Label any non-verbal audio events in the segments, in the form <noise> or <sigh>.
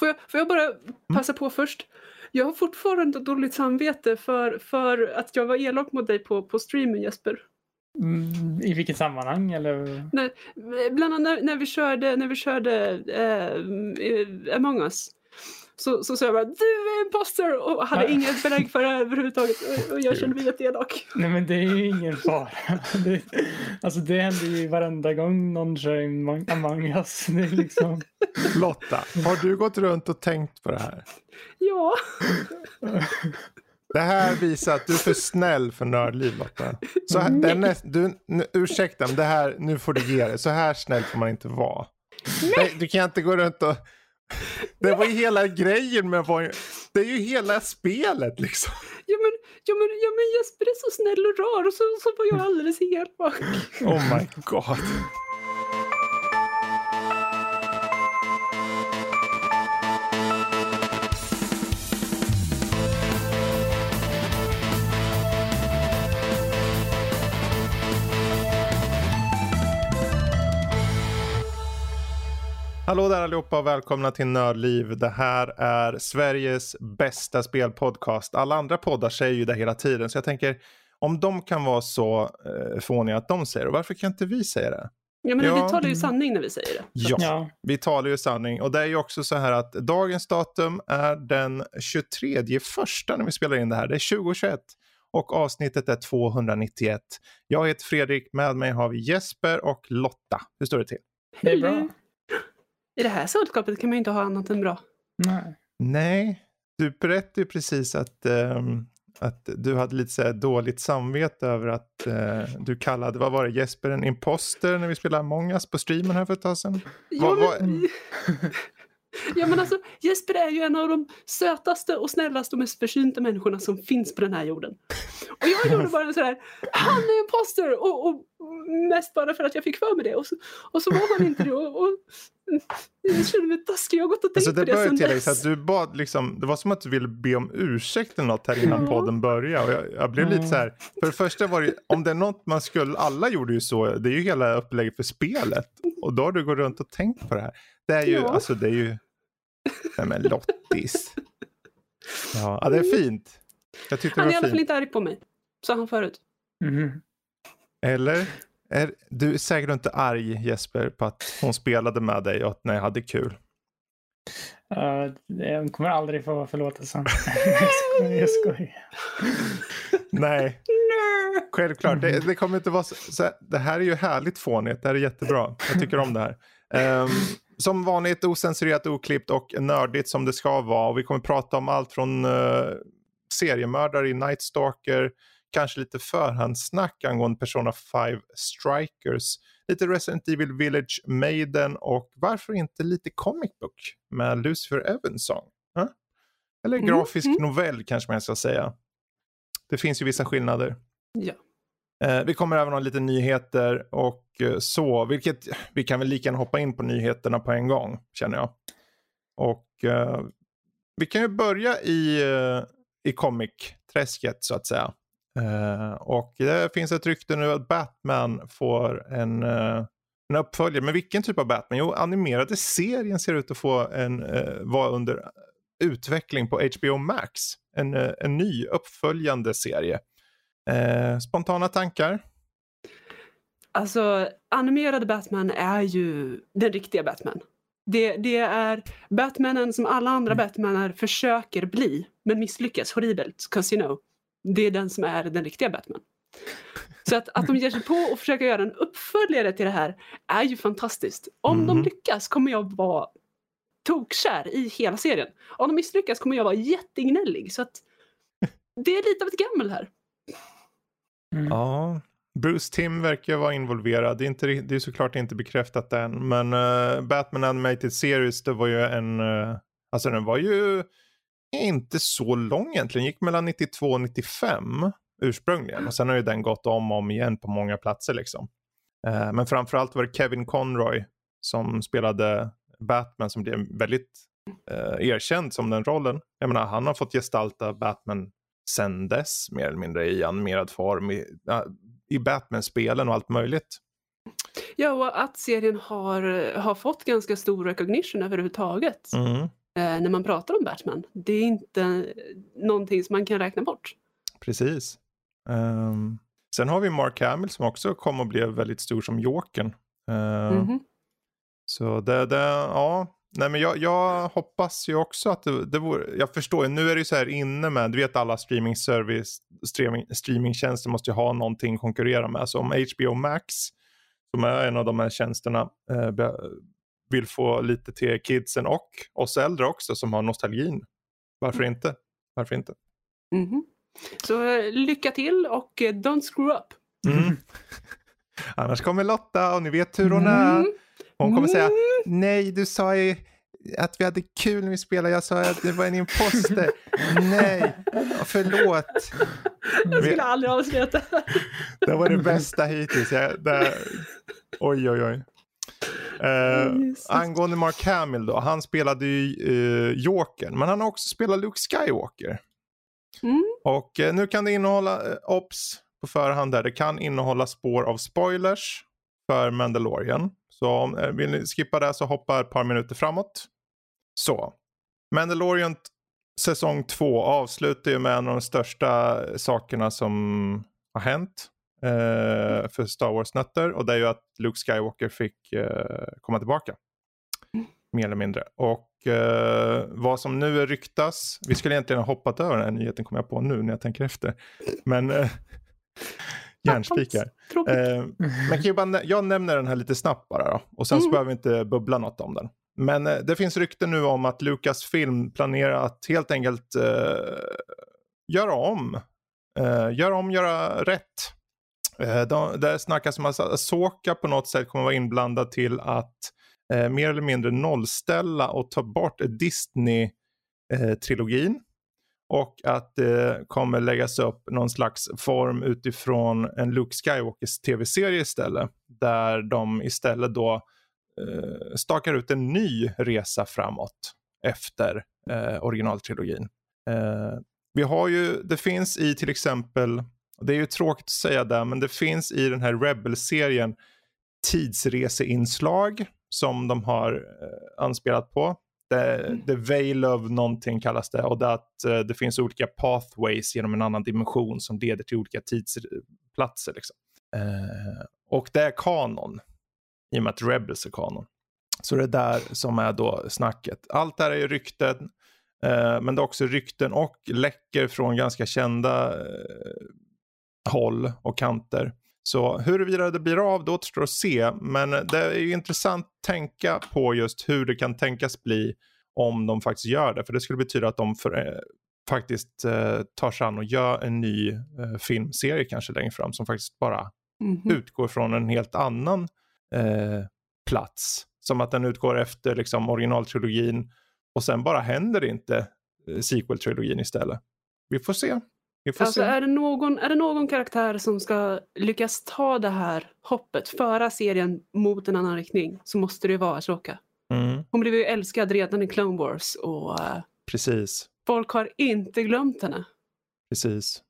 Får jag, får jag bara passa på först? Jag har fortfarande dåligt samvete för, för att jag var elak mot dig på, på streamen Jesper. Mm, I vilket sammanhang eller? Nej, bland annat när, när vi körde, när vi körde eh, Among us. Så, så sa jag bara du är imposter och hade Nej. inget belägg för det överhuvudtaget. Och, och jag kände mig jätteelak. Nej men det är ju ingen fara. <laughs> Det, alltså det händer ju varenda gång någon kör Among- Among us. Det är liksom... <laughs> Lotta, har du gått runt och tänkt på det här? Ja, <laughs> Det här visar att du är för snäll för nördliv Lotta. Så här, det är näst, du, nu, ursäkta men det här, nu får du ge dig. Så här snäll får man inte vara. Nej, du kan inte gå runt och... Det var ju hela grejen med vad... Det är ju hela spelet liksom. ja, men, ja, men, ja men Jesper är så snäll och rar och så, så var jag alldeles elak. Oh my god. Hallå där allihopa och välkomna till Nördliv. Det här är Sveriges bästa spelpodcast. Alla andra poddar säger ju det hela tiden så jag tänker om de kan vara så eh, fåniga att de säger det, varför kan inte vi säga det? Ja, men Ja. vi talar ju sanning när vi säger det. Ja, Ja. vi talar ju sanning. Och det är ju också så här att dagens datum är den 23 första när vi spelar in det här. Det är 2021 och avsnittet är 291. Jag heter Fredrik, med mig har vi Jesper och Lotta. Hur står det till? Det är bra. I det här sällskapet kan man ju inte ha annat än bra. Nej. Nej, du berättade ju precis att, ehm, att du hade lite så här dåligt samvete över att eh, du kallade, vad var det, Jesper en imposter när vi spelade Among us på streamen här för ett tag sedan? Ja, Vad- vad- men, <laughs> ja men alltså Jesper är ju en av de sötaste och snällaste och mest försynta människorna som finns på den här jorden. Och jag gjorde bara här, han är imposter! Och, och mest bara för att jag fick för mig det. Och så, och så var han inte det. Och, och, jag kände mig taskig, jag har gått och tänkt Alltså det på det började sen dess. att du bad liksom, det var som att du ville be om ursäkt eller något här innan Ja. podden började. Och jag, jag blev lite så här, för det första var det, om det är något man skulle, alla gjorde ju så, det är ju hela upplägget för spelet. Och då har du gått runt och tänkt på det här. Det är ju, Ja. alltså det är ju, nej men Lottis. <laughs> Ja, ja, det är fint. Jag tyckte Han är i alla fall inte arg på mig. Sa han förut. Mhm. Eller? Är, du är säkert inte arg Jesper på att hon spelade med dig och att ni hade kul. Uh, jag kommer aldrig få förlåtelsen. <laughs> jag skojar. Jag skojar. Nej, självklart. Det, det kommer inte vara så, så, Det här är ju härligt fånigt. Det här är jättebra. Jag tycker om det här. Ehm, som vanligt osensurerat, oklippt och nördigt som det ska vara. Och vi kommer prata om allt från uh, seriemördare i Night Stalker, kanske lite förhandssnack angående Persona 5 Strikers, lite Resident Evil Village Maiden och varför inte lite comic book med Lucifer Evanson. Huh? Eller Mm, grafisk mm. novell kanske man ska säga. Det finns ju vissa skillnader. Ja. Eh, vi kommer även ha lite nyheter och eh, så, vilket vi kan väl lika gärna hoppa in på nyheterna på en gång känner jag. Och eh, vi kan ju börja i, eh, i comic-träsket så att säga. Eh, och det finns ett rykte nu att Batman får en, eh, en uppföljare. Men vilken typ av Batman? Jo, animerade serien ser ut att få en, eh, vara under utveckling på HBO Max. En, eh, en ny uppföljande serie. Eh, spontana tankar? Alltså, animerade Batman är ju den riktiga Batman. Det, det är Batmanen som alla andra Batmaner försöker bli, men misslyckas horribelt. 'cause you know, det är den som är den riktiga Batman. Så att, att de ger sig på och försöka göra en uppföljare till det här är ju fantastiskt. Om de Mhm. lyckas kommer jag vara tokkär i hela serien. Om de misslyckas kommer jag vara jättegnällig. Så att det är lite av ett gammel här. Mm. Ja. Bruce Tim verkar vara involverad. Det är, inte, det är såklart inte bekräftat än. Men uh, Batman Animated Series, det var ju en... Uh, alltså den var ju inte så lång egentligen. Gick mellan 92 och 95 ursprungligen. Och sen har ju den gått om och om igen på många platser liksom. Uh, men framförallt var det Kevin Conroy som spelade Batman som blev väldigt uh, erkänd som den rollen. Jag menar, han har fått gestalta Batman sen dess mer eller mindre i animerad form. I, i Batman-spelen och allt möjligt. Ja, och att serien har, har fått ganska stor recognition överhuvudtaget. Mm. eh, när man pratar om Batman. Det är inte någonting som man kan räkna bort. Precis. Um, sen har vi Mark Hamill som också kom och blev väldigt stor som Jokern. Uh, Mhm. Så det, det ja. Nej men jag, jag hoppas ju också att det, det vore, jag förstår ju, nu är det ju så här inne med, du vet alla streaming service, streaming, streamingtjänster måste ju ha någonting att konkurrera med. Så om HBO Max, som är en av de här tjänsterna, eh, vill få lite till kidsen och oss äldre också som har nostalgin. Varför inte? Varför inte? Mhm. Så eh, lycka till och eh, don't screw up. Mm. <laughs> Annars kommer Lotta och ni vet hur hon är. Hon kommer säga Mm. nej du sa ju att vi hade kul när vi spelade. Jag sa att det var en imposter. nej, förlåt. Jag skulle aldrig avslöjat det. Det var det bästa hittills. Jag, det, oj oj oj. Eh, angående Mark Hamill då. Han spelade ju uh, Jokern. Men han har också spelat Luke Skywalker. Mm. Och eh, nu kan det innehålla, uh, ops på förhand där, det kan innehålla spår av spoilers för Mandalorian. Så om eh, vill ni skippa det så hoppa ett par minuter framåt. Så. Mandalorian säsong 2 avslutar ju med en av de största sakerna som har hänt eh, för Star Wars-nötter. Och det är ju att Luke Skywalker fick eh, komma tillbaka. Mer eller mindre. Och eh, vad som nu är ryktas, vi skulle egentligen ha hoppat över den här nyheten kommer jag på nu när jag tänker efter. Men eh, hjärnspikar. Tråkigt. Eh, men kan ju bara, jag nämner den här lite snabbt bara då. Och sen så Mm. behöver vi inte bubbla något om den. Men eh, det finns rykten nu om att Lucasfilm planerar att helt enkelt eh, göra om. Eh, göra om, göra rätt. Eh, de, det snackas om att Asoka på något sätt kommer vara inblandad till att eh, mer eller mindre nollställa och ta bort Disney-trilogin och att det kommer läggas upp någon slags form utifrån en Luke Skywalkers tv-serie istället. Där de istället då eh, stakar ut en ny resa framåt efter eh, originaltrilogin. Eh, vi har ju, det finns i till exempel, det är ju tråkigt att säga det, men det finns i den här Rebel-serien tidsreseinslag som de har eh, anspelat på. The, the Veil of någonting kallas det och det att eh, det finns olika pathways genom en annan dimension som leder till olika tidsplatser. Liksom. Eh, och det är kanon i och med att Rebels är kanon. Så det är där som är då snacket. Allt det här är ju rykten, eh, men det är också rykten och läcker från ganska kända eh, håll och kanter. Så huruvida det blir av, det återstår att se. Men det är ju intressant att tänka på just hur det kan tänkas bli om de faktiskt gör det. För det skulle betyda att de för, eh, faktiskt eh, tar sig an och gör en ny eh, filmserie kanske längre fram som faktiskt bara Mhm. utgår från en helt annan eh, plats. Som att den utgår efter liksom, originaltrilogin och sen bara händer det inte eh, sequel-trilogin istället. Vi får se. Alltså är det, någon, är det någon karaktär som ska lyckas ta det här hoppet, föra serien mot en annan riktning, så måste det ju vara Ashoka. Mm, Hon blev ju älskad redan i Clone Wars och eh, precis, folk har inte glömt henne. precis.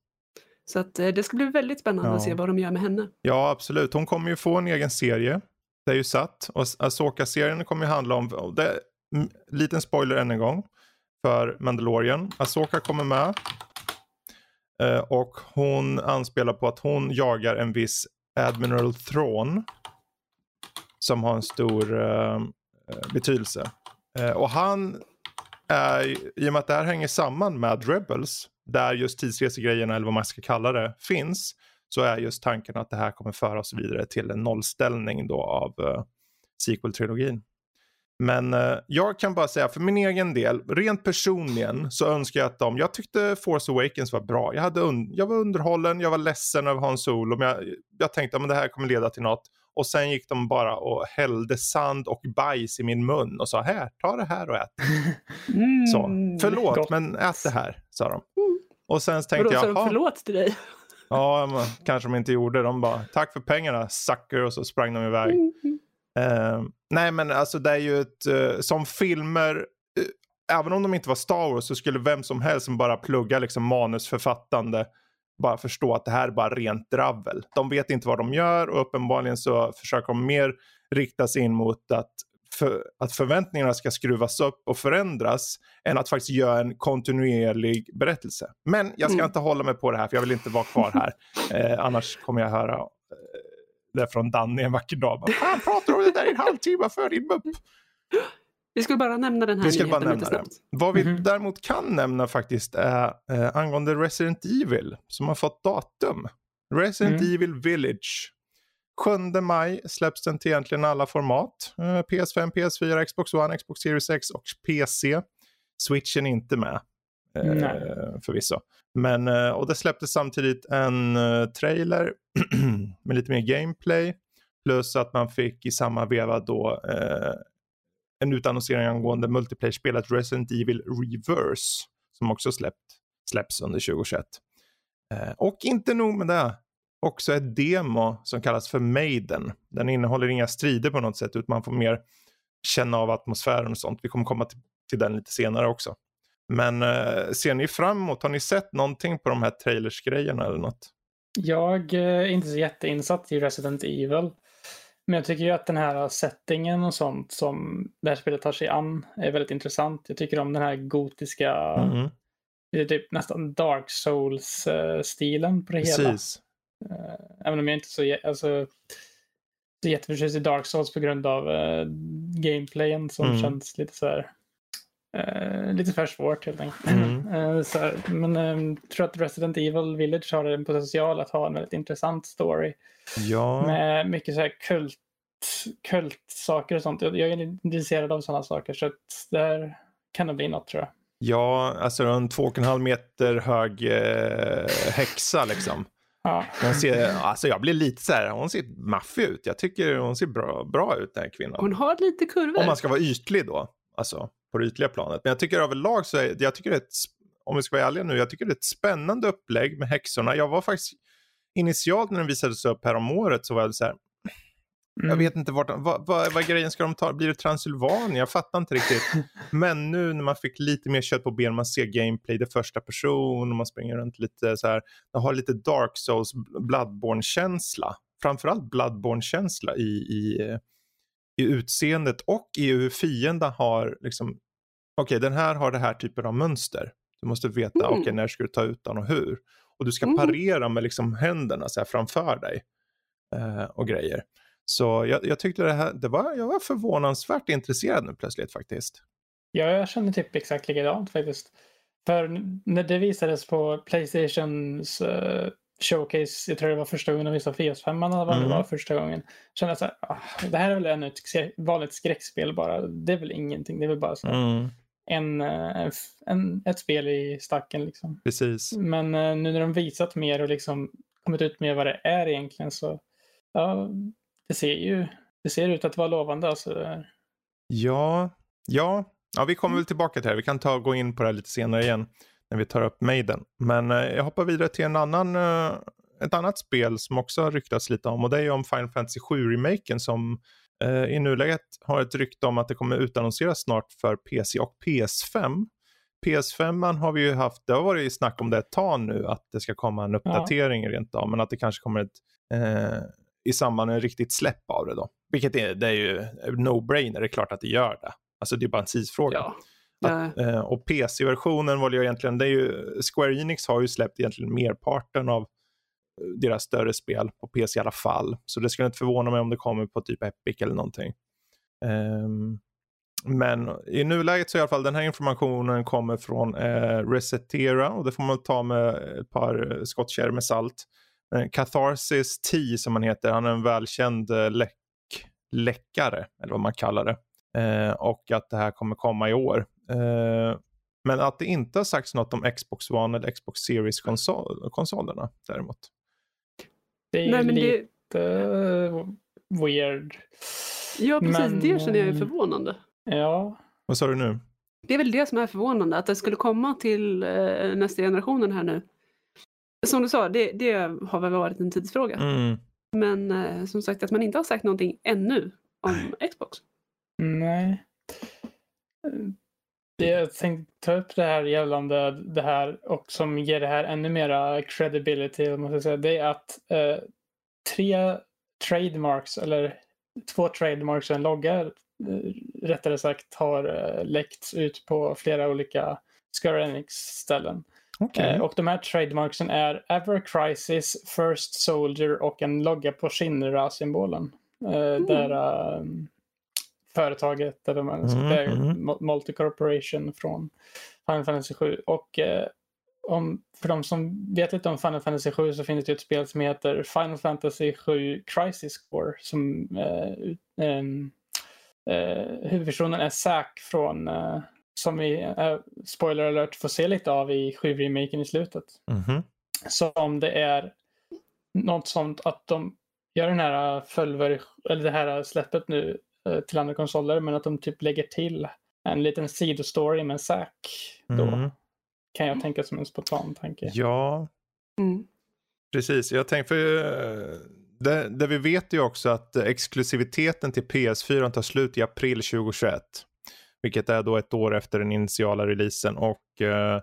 Så att, eh, det ska bli väldigt spännande Ja. att se vad de gör med henne. Ja, absolut. Hon kommer ju få en egen serie. Det är ju satt. Och Asoka-serien kommer ju handla om, det, liten spoiler än en gång, för Mandalorian. Asoka kommer med. Eh, och hon anspelar på att hon jagar en viss Admiral Thrawn. Som har en stor uh, betydelse. Uh, och han är, i och med att det här hänger samman med Rebels, där just tidsresegrejerna eller vad man ska kalla det finns, så är just tanken att det här kommer föra oss vidare till en nollställning då av uh, sequel-trilogin. Men eh, jag kan bara säga för min egen del, rent personligen så önskar jag att de, jag tyckte Force Awakens var bra. Jag, hade un, jag var underhållen, jag var ledsen över Hans Solo, men jag, jag tänkte att det här kommer leda till något. Och sen gick de bara och hällde sand och bajs i min mun och sa här, ta det här och ät. Mm. Så, förlåt, gott. men ät det här, sa de. Mm. Och sen tänkte sa jag, de "Ha, förlåt till dig? ja, men, kanske de inte gjorde. De bara, tack för pengarna, sucker, och så sprang de iväg. Mm. Eh, nej men alltså det är ju ett, eh, som filmer, eh, även om de inte var Star Wars så skulle vem som helst som bara pluggar liksom manusförfattande bara förstå att det här är bara rent dravel. De vet inte vad de gör och uppenbarligen så försöker de mer rikta sig in mot att för, att förväntningarna ska skruvas upp och förändras än att faktiskt göra en kontinuerlig berättelse. Men jag ska Mm. inte hålla mig på det här för jag vill inte vara kvar här. <laughs> Eh, annars kommer jag höra eh, det från Danny en vacker dag. Vad fan pratar om det där i en halvtimme för din mupp? Vi skulle bara nämna den här Vi skulle bara nämna snabbt. Vad vi Mhm. däremot kan nämna faktiskt är eh, angående Resident Evil som har fått datum. Resident Mm. Evil Village. 7 maj släpps den till egentligen alla format. Eh, PS5, PS4, Xbox One, Xbox Series X och PC. Switchen är inte med. Eh, Nej. förvisso. Men, eh, och det släpptes samtidigt en eh, trailer <clears throat> med lite mer gameplay. Plus att man fick i samma veva då eh, en utannonsering angående multiplayer-spelet Resident Evil Reverse. Som också släppt, släpps under 2021. Eh, och inte nog med det. Också ett demo som kallas för Maiden. Den innehåller inga strider på något sätt utan man får mer känna av atmosfären och sånt. Vi kommer komma till, till den lite senare också. Men eh, ser ni fram emot, har ni sett någonting på de här trailersgrejerna eller något? Jag eh, är inte så jätteinsatt i Resident Evil. Men jag tycker ju att den här settingen och sånt som det här spelet tar sig an är väldigt intressant. Jag tycker om den här gotiska, är typ nästan Dark Souls-stilen på det hela. Precis. Eh, Även om jag inte så, alltså, så jätteförtjust i Dark Souls på grund av eh, gameplayen som Mm. känns lite så här eh, lite för svårt helt enkelt. Mm. Eh, så här, men jag tror att Resident Evil Village har en potential att ha en väldigt intressant story Ja, med mycket så här kult, kultsaker och sånt. Jag jag är intresserad av sådana saker så att där kan det bli något tror jag. ja, alltså en två och en halv meter hög eh, häxa liksom. Ja, Hon ser, alltså jag blir lite så här, hon ser maffig ut. Jag tycker hon ser bra, bra ut den här kvinnan. Hon har lite kurvor. Om man ska vara ytlig då, alltså på det ytliga planet. Men jag tycker överlag så är, jag tycker det är ett, om vi ska vara ärliga nu, jag tycker det är ett spännande upplägg med häxorna. Jag var faktiskt initialt när den visades upp här om året så var jag så här, jag Mm. vet inte vart, de- vad, vad, vad grejen ska de ta, blir det Transylvanien? Jag fattar inte riktigt. <laughs> Men nu när man fick lite mer kött på ben, man ser gameplay, det första person och man springer runt lite så här. Det har lite Dark Souls, Bloodborne-känsla. Framförallt Bloodborne-känsla i, i, eh, i utseendet och i hur fienden har liksom, okej den här har det här typen av mönster. Du måste veta, Mm. okej när ska du ta ut den och hur. Och du ska Mm. parera med liksom händerna så här framför dig. Eh, och grejer. Så jag, jag tyckte det här, det var, jag var förvånansvärt intresserad nu plötsligt faktiskt. Ja, jag känner typ exakt likadant faktiskt. För när det visades på Playstations eh, showcase, jag tror det var första gången de visade PS5 eller vad det Mm. var första gången. Kände så här, ah, det här är väl ännu ett vanligt skräckspel bara. Det är väl ingenting, det är väl bara så Mm, en, eh, en, en, ett spel i stacken liksom. precis. Men eh, nu när de visat mer och liksom kommit ut med vad det är egentligen så, ja, det ser ju, det ser ut att vara lovande alltså. Ja, ja, ja vi kommer väl tillbaka till det här. Vi kan ta gå in på det här lite senare igen när vi tar upp Maiden. Men eh, jag hoppar vidare till en annan, eh, ett annat spel som också har ryktats lite om och det är ju om Final Fantasy 7-remaken som eh, i nuläget har ett rykte om att det kommer utannonseras snart för PC och PS5. PS5 man har vi ju haft, det har varit snack om det ett tag nu att det ska komma en uppdatering rent av men att det kanske kommer ett eh, i samband med en riktigt släpp av det då. Vilket är, det är ju no-brainer, det är klart att det gör det. Alltså det är bara en tidsfråga. Ja. Att, eh, och PC-versionen var det ju egentligen, det är ju, Square Enix har ju släppt egentligen merparten av eh, deras större spel på PC i alla fall. Så det skulle inte förvåna mig om det kommer på typ Epic eller någonting. Um, men i nuläget så i alla fall den här informationen kommer från eh, Resetera och det får man ta med ett par eh, skottkärror med salt. Eh, Catharsis T som han heter, han är en välkänd eh, läck, läckare eller vad man kallar det. Eh, och att det här kommer komma i år. Eh, men att det inte har sagts något om Xbox One eller Xbox Series-konsolerna däremot. Det är Nej, men det, lite eh, weird. ja, precis. men, det känner jag är eh, förvånande. Ja, Vad sa du nu? Det är väl det som är förvånande, att det skulle komma till nästa generationen här nu. Som du sa, det, det har väl varit en tidsfråga. Mm. Men eh, som sagt, att man inte har sagt någonting ännu om Xbox. nej. Jag tänkte ta upp det här gällande det här och som ger det här ännu mera credibility, måste säga, det är att eh, tre trademarks eller två trademarks och en logga eh, rättare sagt har eh, läckts ut på flera olika Square Enix-ställen. Okej. Eh, och de här trademarksen är Ever Crisis, First Soldier och en logga på Shinra-symbolen. Eh, Där eh, företaget, eller man, Mm, det är mm. Mul- Multi-Corporation från Final Fantasy 7. Och eh, om, för de som vet lite om Final Fantasy 7 så finns det ett spel som heter Final Fantasy 7 Crisis Core. Som eh, ehm, eh, huvudpersonen är Zack från, eh, som vi, eh, spoiler alert, får se lite av i 7-remaken i slutet. Mhm. Så om det är något sånt att de gör den här fölver, eller det här släppet nu till andra konsoler, men att de typ lägger till en liten sidostory med Zack. Då Mm. kan jag tänka som en spontan tanke. Ja, Mm. precis. Jag tänkte, för, eh, det, det vi vet ju också att eh, exklusiviteten till PS4 tar slut i april 2021. Vilket är då ett år efter den initiala releasen. Och eh,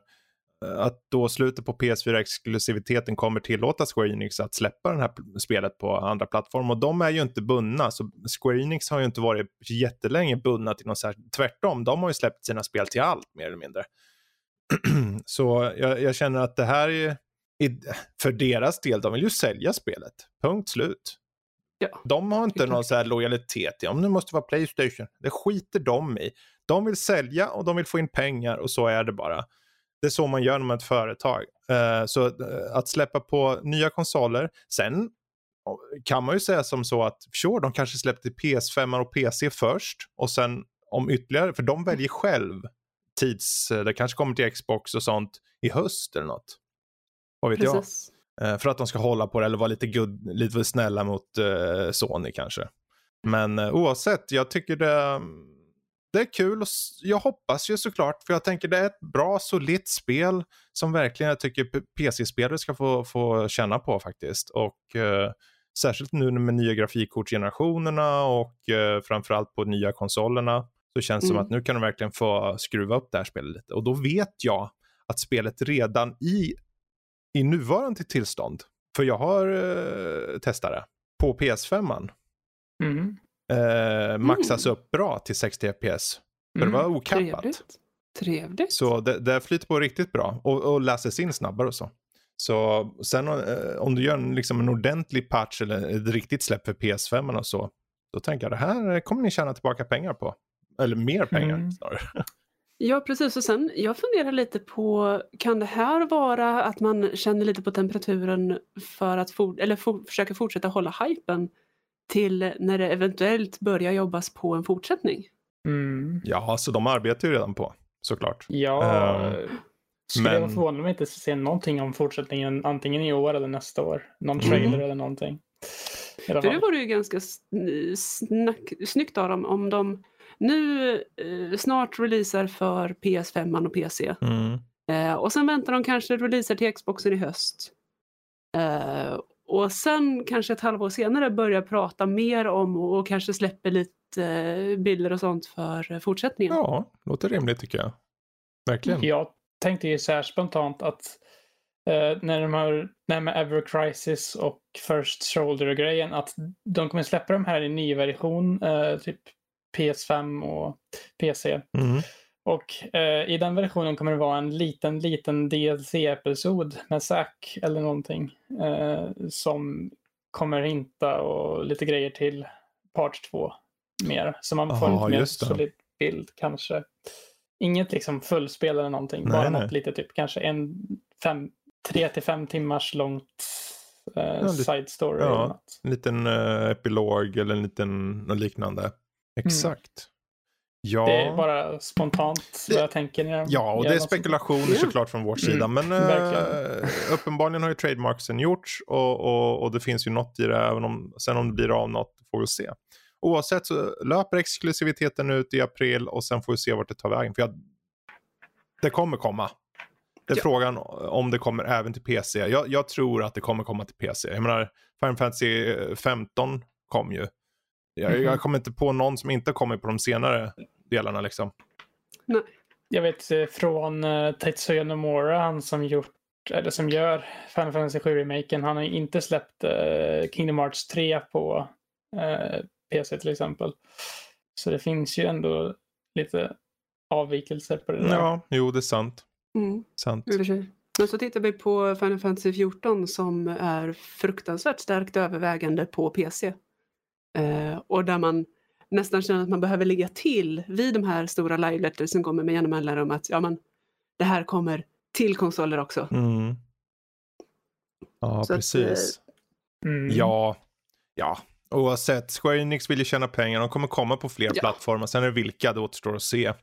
att då slutet på PS4-exklusiviteten kommer tillåta Square Enix att släppa det här spelet på andra plattformar. Och de är ju inte bundna, så Square Enix har ju inte varit jättelänge bundna till något särskilt. Tvärtom, de har ju släppt sina spel till allt mer eller mindre. <clears throat> så jag, jag känner att det här är, i- för deras del, de vill ju sälja spelet. Punkt slut. Ja. De har inte någon så här lojalitet. Ja, men det måste vara Playstation. Det skiter de i. De vill sälja och de vill få in pengar och så är det bara. Det är så man gör med ett företag. Eh, så eh, att släppa på nya konsoler. Sen kan man ju säga som så att sure, de kanske släppte PS5 och PC först och sen om ytterligare, för de väljer själv tids, eh, det kanske kommer till Xbox och sånt i höst eller något. Vad vet jag? Precis. Eh, För att de ska hålla på det eller vara lite, good, lite snälla mot Sony kanske. Men oavsett, jag tycker det, det är kul och jag hoppas ju såklart för jag tänker det är ett bra solitt spel som verkligen jag tycker PC-spelare ska få, få känna på faktiskt. Och eh, särskilt nu med nya grafikkortsgenerationerna och eh, framförallt på nya konsolerna så känns det som Mm. att nu kan de verkligen få skruva upp det här spelet lite. Och då vet jag att spelet redan i i nuvarande tillstånd, för jag har eh, testat det, på PS5 Mm. Eh, maxas upp bra till 60 FPS. För det Mm. var okappat. Trevligt. Trevligt. Så det, det flyter på riktigt bra och, och läses in snabbare och så. Så sen eh, om du gör en, liksom en ordentlig patch eller ett riktigt släpp för PS5 och så, då tänker jag det här kommer ni tjäna tillbaka pengar på. Eller mer pengar Mm. snarare. <laughs> Ja, precis. Och sen, jag funderar lite på, kan det här vara att man känner lite på temperaturen för att for, eller for, försöka fortsätta hålla hypen till när det eventuellt börjar jobbas på en fortsättning? Mm. Ja, så de arbetar ju redan på, såklart. Ja, Ehm, skulle jag men- vara förvånad om vi inte ser någonting om fortsättningen antingen i år eller nästa år. Någon trailer Mm. eller någonting. För det vore ju ganska sn- snack, snyggt av dem om de nu eh, snart releasar för PS5 och PC. Mm. Eh, och sen väntar de kanske releaser till Xboxen i höst. Eh, och sen kanske ett halvår senare börjar prata mer om och, och kanske släpper lite eh, bilder och sånt för eh, fortsättningen. Ja, låter rimligt tycker jag. Verkligen. Jag tänkte ju så här spontant att eh, när de har, när med Ever Crisis och First Shoulder-grejen, att de kommer släppa de här i ny version, eh, typ PS5 och PC. Mm. Och eh, i den versionen kommer det vara en liten, liten DLC-episod med Zack eller någonting eh, som kommer hinta och lite grejer till part 2 mer. Så man får Ja, lite mer solid bild kanske. Inget liksom fullspel eller någonting, Nej, bara nej. något lite typ kanske en fem, tre till fem timmars långt eh, lite- side story. ja. Eller något. En liten eh, epilog eller en liten något liknande. Exakt. Ja. Det är bara spontant Det- vad jag tänker. När jag Ja, och det är spekulationer Ja. såklart från vår Mm, sida. Men eh, verkligen. uppenbarligen har ju trademarksen gjorts och, och, och det finns ju något i det. Även om, sen om det blir av något får vi se. Oavsett så löper exklusiviteten ut i april och sen får vi se vart det tar vägen. För jag, det kommer komma. Det är Ja. frågan om det kommer även till PC. Jag, jag tror att det kommer komma till PC. Jag menar, Final Fantasy 15 kom ju. Jag, Mhm. jag kommer inte på någon som inte kommer på de senare delarna liksom. Jag vet eh, från uh, Tetsuya Nomura, han som gjort eller som gör Final Fantasy 7-remaken, han har inte släppt eh, Kingdom Hearts 3 på eh, PC till exempel. Så det finns ju ändå lite avvikelser på det där. Ja, jo det är sant. Mm, sant. Men så tittar vi på Final Fantasy 14 som är fruktansvärt starkt övervägande på PC. Eh, och där man nästan känner att man behöver ligga till vid de här stora live letters som kommer med jämna mellanrum att ja, men, det här kommer till konsoler också. Mm. Ja, Så att, precis. Mm. Ja, ja. Oavsett, Square Enix vill ju tjäna pengar. De kommer komma på fler Ja. plattformar. Sen är det vilka, det återstår att se.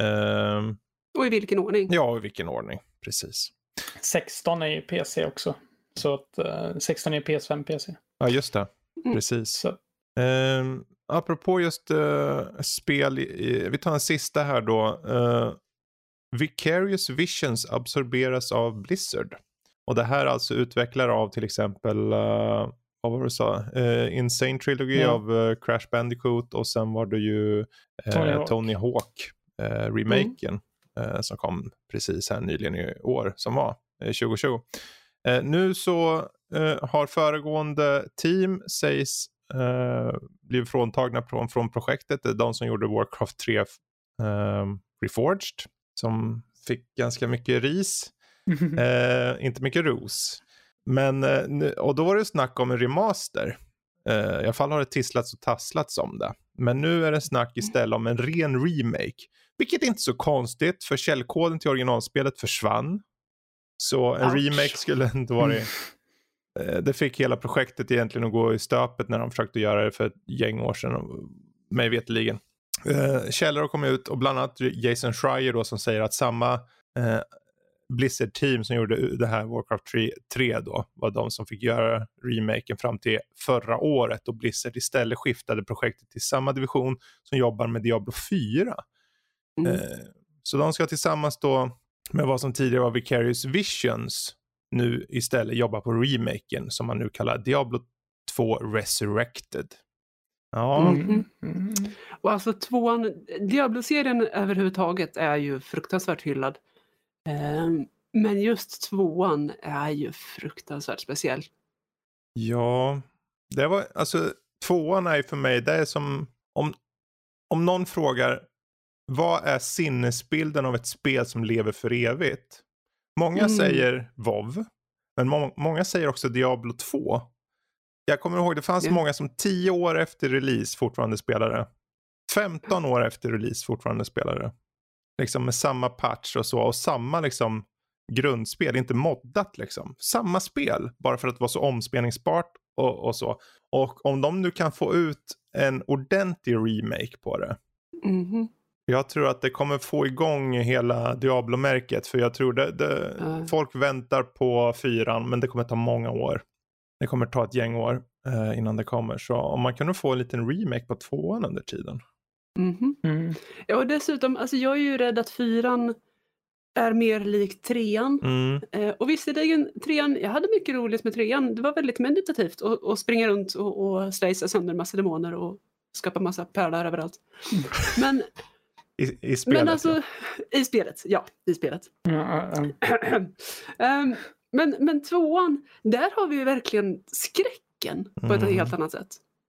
Ehm, Och i vilken ordning. ja, i vilken ordning. Precis. 16 är ju PC också. Så att eh, 16 är PS5 PC. Ja, just det. Mm. Precis. Så, Um, apropå just eh, spel, i, vi tar en sista här då. Eh, Vicarious Visions absorberas av Blizzard. Och det här är alltså utvecklare av till exempel, eh, vad var det du sa? Eh, Insane Trilogy Ja. av eh, Crash Bandicoot och sen var det ju Tony Hawk. Tony Hawk eh, remaken eh, som kom precis här nyligen i år som var eh, 2020. Eh, nu så har föregående team sägs eh, blivit fråntagna från, från projektet. Det är de som gjorde Warcraft 3 eh, Reforged som fick ganska mycket ris. <laughs> Eh, inte mycket ros. Men, eh, och då var det snack om en remaster. Eh, I alla fall har det tisslats och tasslats om det. Men nu är det snack istället om en ren remake. Vilket är inte så konstigt för källkoden till originalspelet försvann. Så en Ouch. remake skulle inte varit... <laughs> Eh, det fick hela projektet egentligen att gå i stöpet när de försökte göra det för ett gäng år sedan. Mig veterligen. Eh, källor har kommit ut och bland annat Jason Schreier då som säger att samma eh, Blizzard team som gjorde det här Warcraft 3, 3 då var de som fick göra remaken fram till förra året och Blizzard istället skiftade projektet till samma division som jobbar med Diablo 4. Mm. Eh, så de ska tillsammans då med vad som tidigare var Vicarious Visions nu istället jobba på remaken som man nu kallar Diablo 2 Resurrected. Ja, Mm. Mm. Mm. Och alltså tvåan, Diablo-serien överhuvudtaget är ju fruktansvärt hyllad. Ehm, men just tvåan är ju fruktansvärt speciell. Ja, det var alltså tvåan är ju för mig, det är som om, om någon frågar vad är sinnesbilden av ett spel som lever för evigt? Många Mm. säger WoW, men må, många säger också Diablo 2. Jag kommer ihåg det fanns Ja. många som 10 år efter release fortfarande spelade. 15 år efter release fortfarande spelade. Liksom med samma patch och så och samma liksom grundspel, inte moddat liksom. Samma spel, bara för att det var så omspelningsbart och, och så. Och om de nu kan få ut en ordentlig remake på det. Mhm. Jag tror att det kommer få igång hela Diablo-märket. För jag tror det, det Ja. folk väntar på fyran men det kommer ta många år. Det kommer ta ett gäng år eh, innan det kommer. Så om man kunde få en liten remake på tvåan under tiden. Mhm. Mm. Ja, och dessutom, alltså jag är ju rädd att fyran är mer lik trean. Mm. Eh, och visserligen, trean, jag hade mycket roligt med trean. Det var väldigt meditativt att att springa runt och, och slicea sönder massa demoner och skapa massa pärlor överallt. Men, I, I spelet. men alltså, i spelet, ja, i spelet. Ja, ja, ja. <clears throat> Ehm, men, men tvåan, där har vi ju verkligen skräcken på ett Mm. helt annat sätt.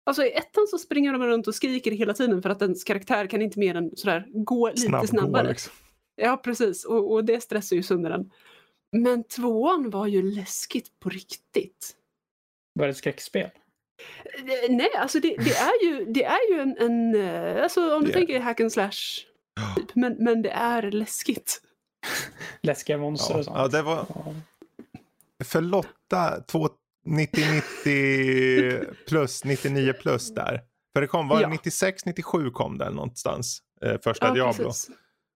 Alltså i ettan så springer de runt och skriker hela tiden för att ens karaktär kan inte mer än sådär gå lite Snabbgå, snabbare. liksom. Ja, precis. Och, och det stressar ju sönder den. Men tvåan var ju läskigt på riktigt. Var det ett skräckspel? Eh, Nej, alltså det, det är ju, det är ju en, en eh, alltså om du Det- tänker hack and slash, typ, men, men det är läskigt. <laughs> Läskiga monster Ja. och sånt? Ja, det var-. För Lotta, två 90-90 plus, 99 plus där. För det kom, var det Ja. 96, 97 kom den någonstans. Eh, första Ja, Diablo. precis.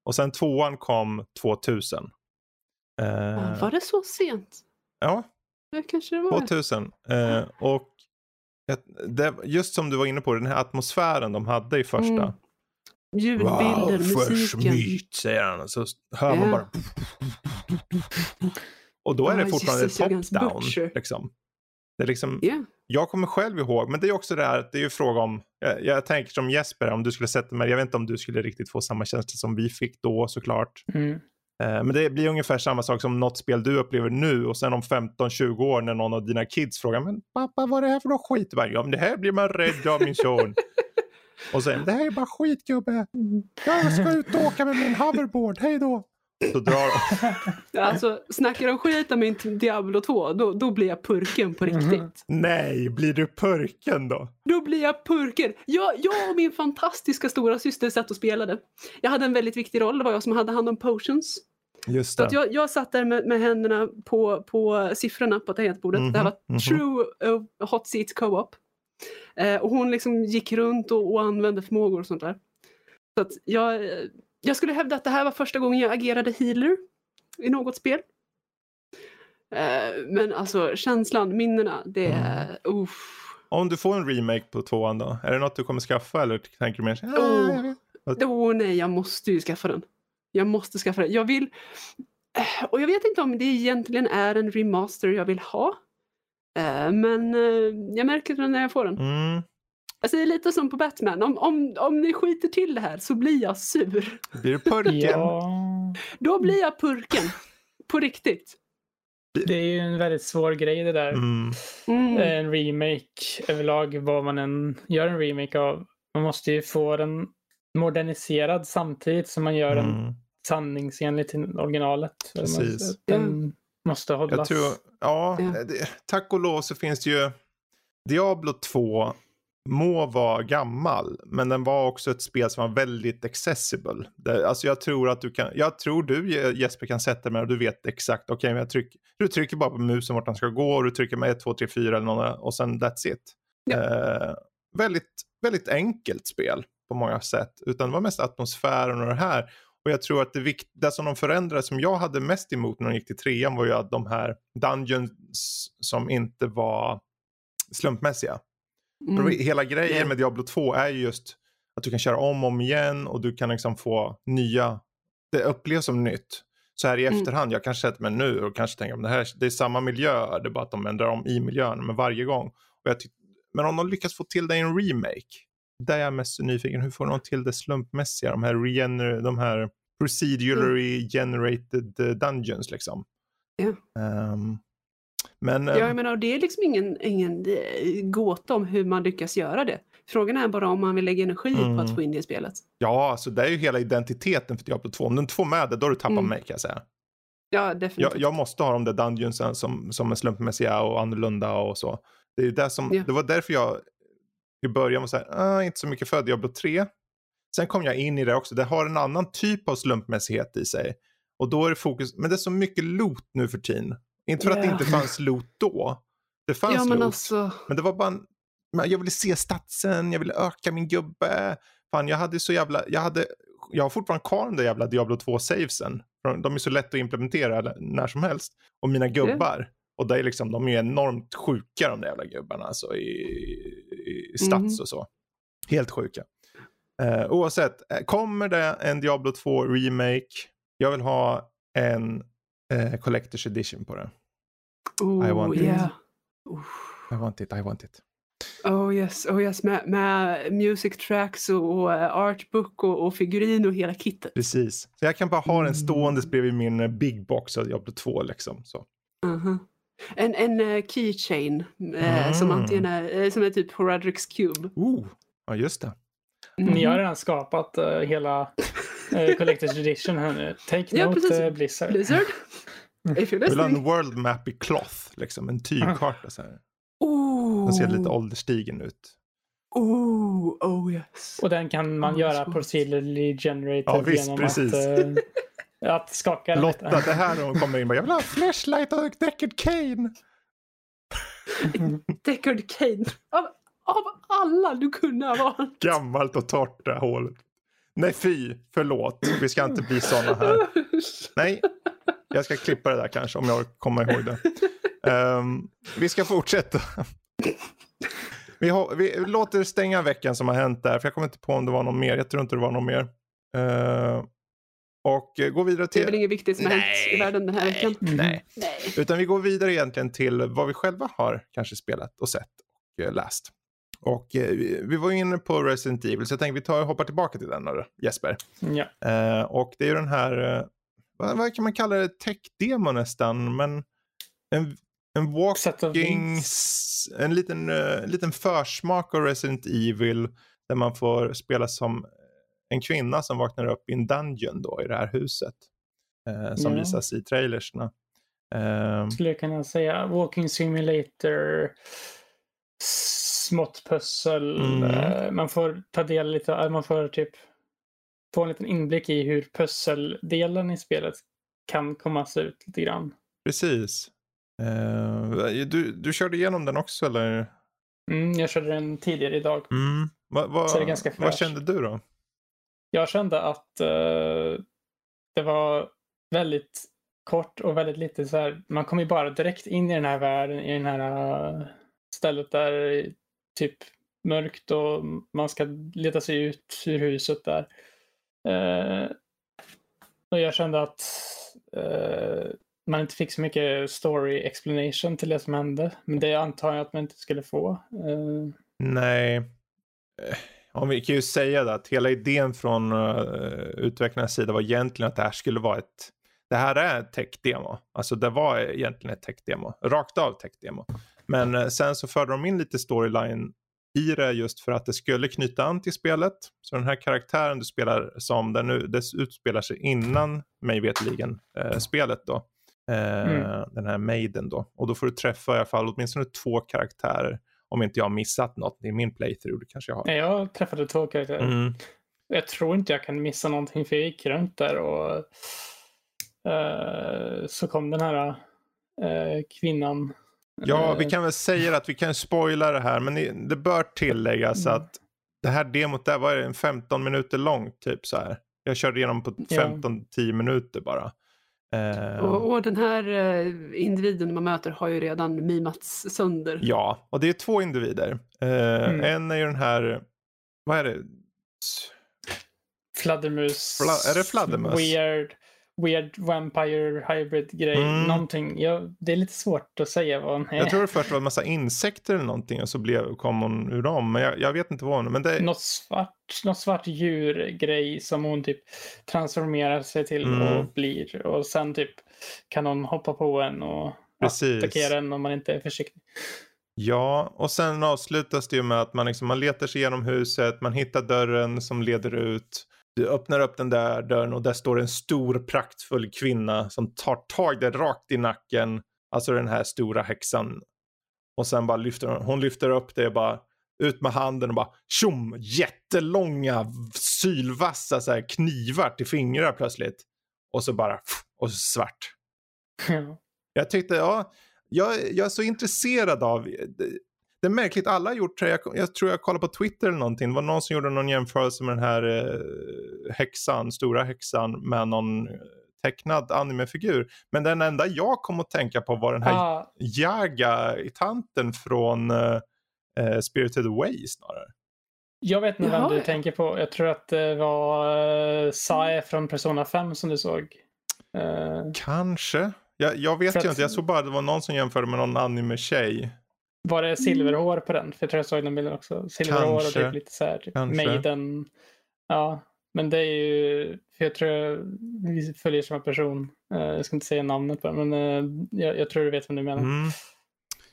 Och sen tvåan kom 2000. Eh, Ja, var det så sent? ja, Ja, kanske det var. 2000. Eh, och ett- det, just som du var inne på, den här atmosfären de hade i första. Mm. Ljudbilder, musiken. myt, säger han. Så hör man bara... Och då är det fortfarande top-down. Liksom. Det är liksom, Ja. jag kommer själv ihåg, men det är också det här att det är ju fråga om, jag, jag tänker som Jesper, om du skulle sätta mig, jag vet inte om du skulle riktigt få samma känsla som vi fick då såklart. Mm. Eh, men det blir ungefär samma sak som något spel du upplever nu och sen om 15-20 år när någon av dina kids frågar men pappa vad är det här för något skit? Bara, Ja men det här blir man rädd av min son. <laughs> Och säger det här är bara skit gubbe. Jag ska ut och åka med min hoverboard, hej då. Så drar de. <laughs> Alltså, snackar de skit om min Diablo 2, då, då blir jag purken på riktigt. Mhm. Nej, blir du purken då? Då blir jag purken. Jag, jag och min fantastiska stora syster satt och spelade. Jag hade en väldigt viktig roll, det var jag som hade hand om potions. Just Så att jag, jag satt där med, med händerna på, på siffrorna på tangentbordet. Det här var Mhm, mhm. true uh, hot seat co-op. Eh, och hon liksom gick runt och, och använde förmågor och sånt där. Så att jag, jag skulle hävda att det här var första gången jag agerade healer i något spel. Eh, men alltså känslan, minnena, det är... Mm. uff. Om du får en remake på tvåan då? Är det något du kommer skaffa eller tänker du mer så här, Oh. "Ah, jag vet." Åh nej, jag måste ju skaffa den. Jag måste skaffa den. Jag vill... eh, Och jag vet inte om det egentligen är en remaster jag vill ha. Eh, Men eh, jag märker det när jag får den. Mm. Alltså det är lite som på Batman. Om, om, om ni skiter till det här så blir jag sur. Blir du purken? Ja, Då blir jag purken. På riktigt. det är ju en väldigt svår grej det där. Mm. Mm. En remake överlag, vad man än gör en remake av. Man måste ju få den moderniserad samtidigt som man gör den Mm. sanningsenlig till originalet. Precis. Den måste hållas. Jag tror, ja, Ja. det, tack och lov så finns det ju Diablo 2 må vara gammal, men den var också ett spel som var väldigt accessible. Det, alltså jag tror att du kan, jag tror du Jesper kan sätta mig och du vet exakt, okej, jag trycker, du trycker bara på musen vart den ska gå och du trycker med 1, 2, 3, 4 eller några och sen that's it. Ja. Eh, väldigt, väldigt enkelt spel på många sätt, utan det var mest atmosfären och det här. Och jag tror att det, vikt, det som de förändrade som jag hade mest emot när de gick till trean var ju att de här dungeons som inte var slumpmässiga. Mm. Hela grejen med Diablo 2 är ju just att du kan köra om och om igen och du kan liksom få nya, det upplevs som nytt. Så här i Mm. efterhand, jag kanske sätter mig nu och kanske tänker om det här det är samma miljö, det är bara att de ändrar om i miljön, men varje gång. Och jag men om de lyckas få till det i en remake, där är jag mest nyfiken, hur får de till det slumpmässiga, de här, regener, de här procedurally generated eh, dungeons liksom. Ja. Ehm, men Ja, ehm, jag menar, och det är liksom ingen, ingen eh, gåta om hur man lyckas göra det. Frågan är bara om man vill lägga energi på Mm. att få in det i spelet. Ja, alltså det är ju hela identiteten för Diablo 2. Om du inte får med det, då har du tappat Mm. mig kan jag säga. Ja, definitivt. Jag, jag måste ha de där dungeonsen som, som är slumpmässiga och annorlunda och så. Det, är det, som, Ja. det var därför jag i början var så här, ah, inte så mycket för Diablo 3. Sen kom jag in i det också, det har en annan typ av slumpmässighet i sig. Och då är det fokus, men det är så mycket loot nu för tiden. Inte för att det inte fanns loot då. Det fanns ja, men loot. alltså... Men det var bara en, jag ville se statsen, jag ville öka min gubbe. Fan, jag hade så jävla, jag hade, jag har fortfarande kvar de där jävla Diablo 2 savesen. De är så lätt att implementera när som helst. Och mina gubbar, och det är liksom, de är enormt sjuka de där jävla gubbarna alltså i, i stats Mhm. och så. Helt sjuka. Eh, oavsett, eh, kommer det en Diablo 2 remake, jag vill ha en eh, Collector's Edition på det. Oh, I want it. yeah. Oh. I want it, I want it. Oh yes, oh yes, med, med music tracks och, och eh, artbook och, och figurin och hela kittet. Precis. Så jag kan bara ha den Mm. ståendes bredvid min eh, big box av Diablo 2 liksom. Så. Mhm. En, en eh, keychain eh, som Mm. antingen är, som är typ Horadrix Cube. Oh, ja just det. Ni har Mhm. redan skapat eh, hela uh, Collector's Edition här nu. Take Ja, note precis. uh, Blizzard. Blizzard? <laughs> If you're vill ha en world map i cloth, liksom. En tygkarta så här. Oh, Den ser lite ålderstigen ut. oh, oh yes. Och den kan man Oh, göra procedurally generated Ja, visst, genom precis. att, eh, att skaka den Lotta, lite. det här när hon kommer in bara, jag vill ha flashlight och Deckard Kane. Deckard Kane. Av, av alla du kunde ha valt. Gammalt och torrt det här hålet. Nej fy, förlåt. Vi ska inte bli sådana här. Nej, jag ska klippa det där kanske om jag kommer ihåg det. Ehm, vi ska fortsätta. vi, har, vi låter stänga veckan som har hänt där, för jag kommer inte på om det var någon mer. Jag tror inte det var någon mer. Uh, och eh, gå vidare Det är väl till... inget viktigt som har hänt i världen den här veckan. Nej, Nej. utan vi går vidare egentligen till vad vi själva har kanske spelat och sett och eh, läst. Och eh, vi- var ju inne på Resident Evil, så jag tänkte vi tar och hoppar tillbaka till den då, Jesper. Ja. Eh, och det är ju den här, eh, vad, vad kan man kalla det, tech-demo nästan, men en, en walking, en liten, eh, liten försmak av Resident Evil Där man får spela som en kvinna som vaknar upp i en dungeon då i det här huset. Eh, som Ja. visas i trailersna. Eh, Skulle jag kunna säga. Walking simulator. Smått pussel. Mm. eh, Man får ta del lite, eh, man får typ få en liten inblick i hur pusseldelen i spelet kan komma att se ut lite grann. precis. Eh, du, du körde igenom den också eller? Mm, jag körde den tidigare idag. Mm. Va, va, Så det är ganska vad kände du då? Jag kände att eh, det var väldigt kort och väldigt lite så här. Man kommer ju bara direkt in i den här världen, i den här stället där det är typ mörkt och man ska leta sig ut ur huset där. Eh, och jag kände att eh, man inte fick så mycket story explanation till det som hände. Men det antar jag att man inte skulle få. Eh, Nej. Eh, om vi kan ju säga det att hela idén från eh, uh, utvecklarnas sida var egentligen att det här skulle vara ett det här är ett tech-demo. Alltså det var egentligen ett tech-demo. Rakt av tech-demo. Men eh, sen så förde de in lite storyline i det just för att det skulle knyta an till spelet. Så den här karaktären du spelar som, den nu, dess utspelar sig innan mig vetligen eh, spelet då. Eh, Mm. Den här Maiden då. Och då får du träffa i alla fall åtminstone två karaktärer. Om inte jag har missat något i min playthrough, det kanske jag har. jag träffade två karaktärer. Mm. Jag tror inte jag kan missa någonting för jag gick runt där och eh, så kom den här eh, kvinnan. Ja, vi Eh, kan väl säga att vi kan spoila det här, men det- bör tilläggas Mm. att det här demot där var en 15 minuter långt, typ så här. Jag körde igenom på Ja. 15-10 minuter bara. Eh, Och, och den här eh, individen man möter har ju redan mimats sönder. Ja, och det är två individer. Eh, Mm. En är ju den här, vad är det? Fladdermus. Fla- är det fladdermus? Weird, weird vampire hybrid grej. Mm. Någonting. Ja, det är lite svårt att säga vad hon är. Jag tror det först var en massa insekter eller någonting och så blev, kom hon ur dem. Men jag, jag vet inte vad hon. Men det, Något svart, något svart djurgrej som hon typ transformerar sig till Mm. och blir. Och sen typ kan hon hoppa på en och Precis. attackera en om man inte är försiktig. Ja, och sen avslutas det ju med att man, liksom, man letar sig igenom huset, man hittar dörren som leder ut. Du öppnar upp den där dörren och där står en stor praktfull kvinna som tar tag dig rakt i nacken. Alltså den här stora häxan. Och sen bara lyfter hon, hon lyfter upp det och bara ut med handen och bara tjom, jättelånga sylvassa så här, knivar till fingrar plötsligt. Och så bara, och så svart. Ja. Jag tyckte, ja, jag, jag är så intresserad av, det, är märkligt, alla har gjort det, jag, jag tror jag kollade på Twitter eller någonting, det var någon som gjorde någon jämförelse med den här eh, häxan, stora häxan med någon eh, tecknad animefigur. Men den enda jag kom att tänka på var den här Ah, Jaga-tanten från eh, eh, Spirited Away snarare. jag vet nog vem du tänker på. Jag tror att det var uh, Sae från Persona 5 som du såg. Eh, Kanske. Jag, jag vet ju att- inte, jag såg bara att det var någon som jämförde med någon anime-tjej. Var det silverhår på den? För jag tror jag såg den bilden också. Silverhår och typ lite så här, typ Kanske. Maiden. Ja, men det är ju, för jag tror jag, vi följer samma person. Eh, jag ska inte säga namnet på den, men eh, jag, jag tror du vet vem du menar. Mm.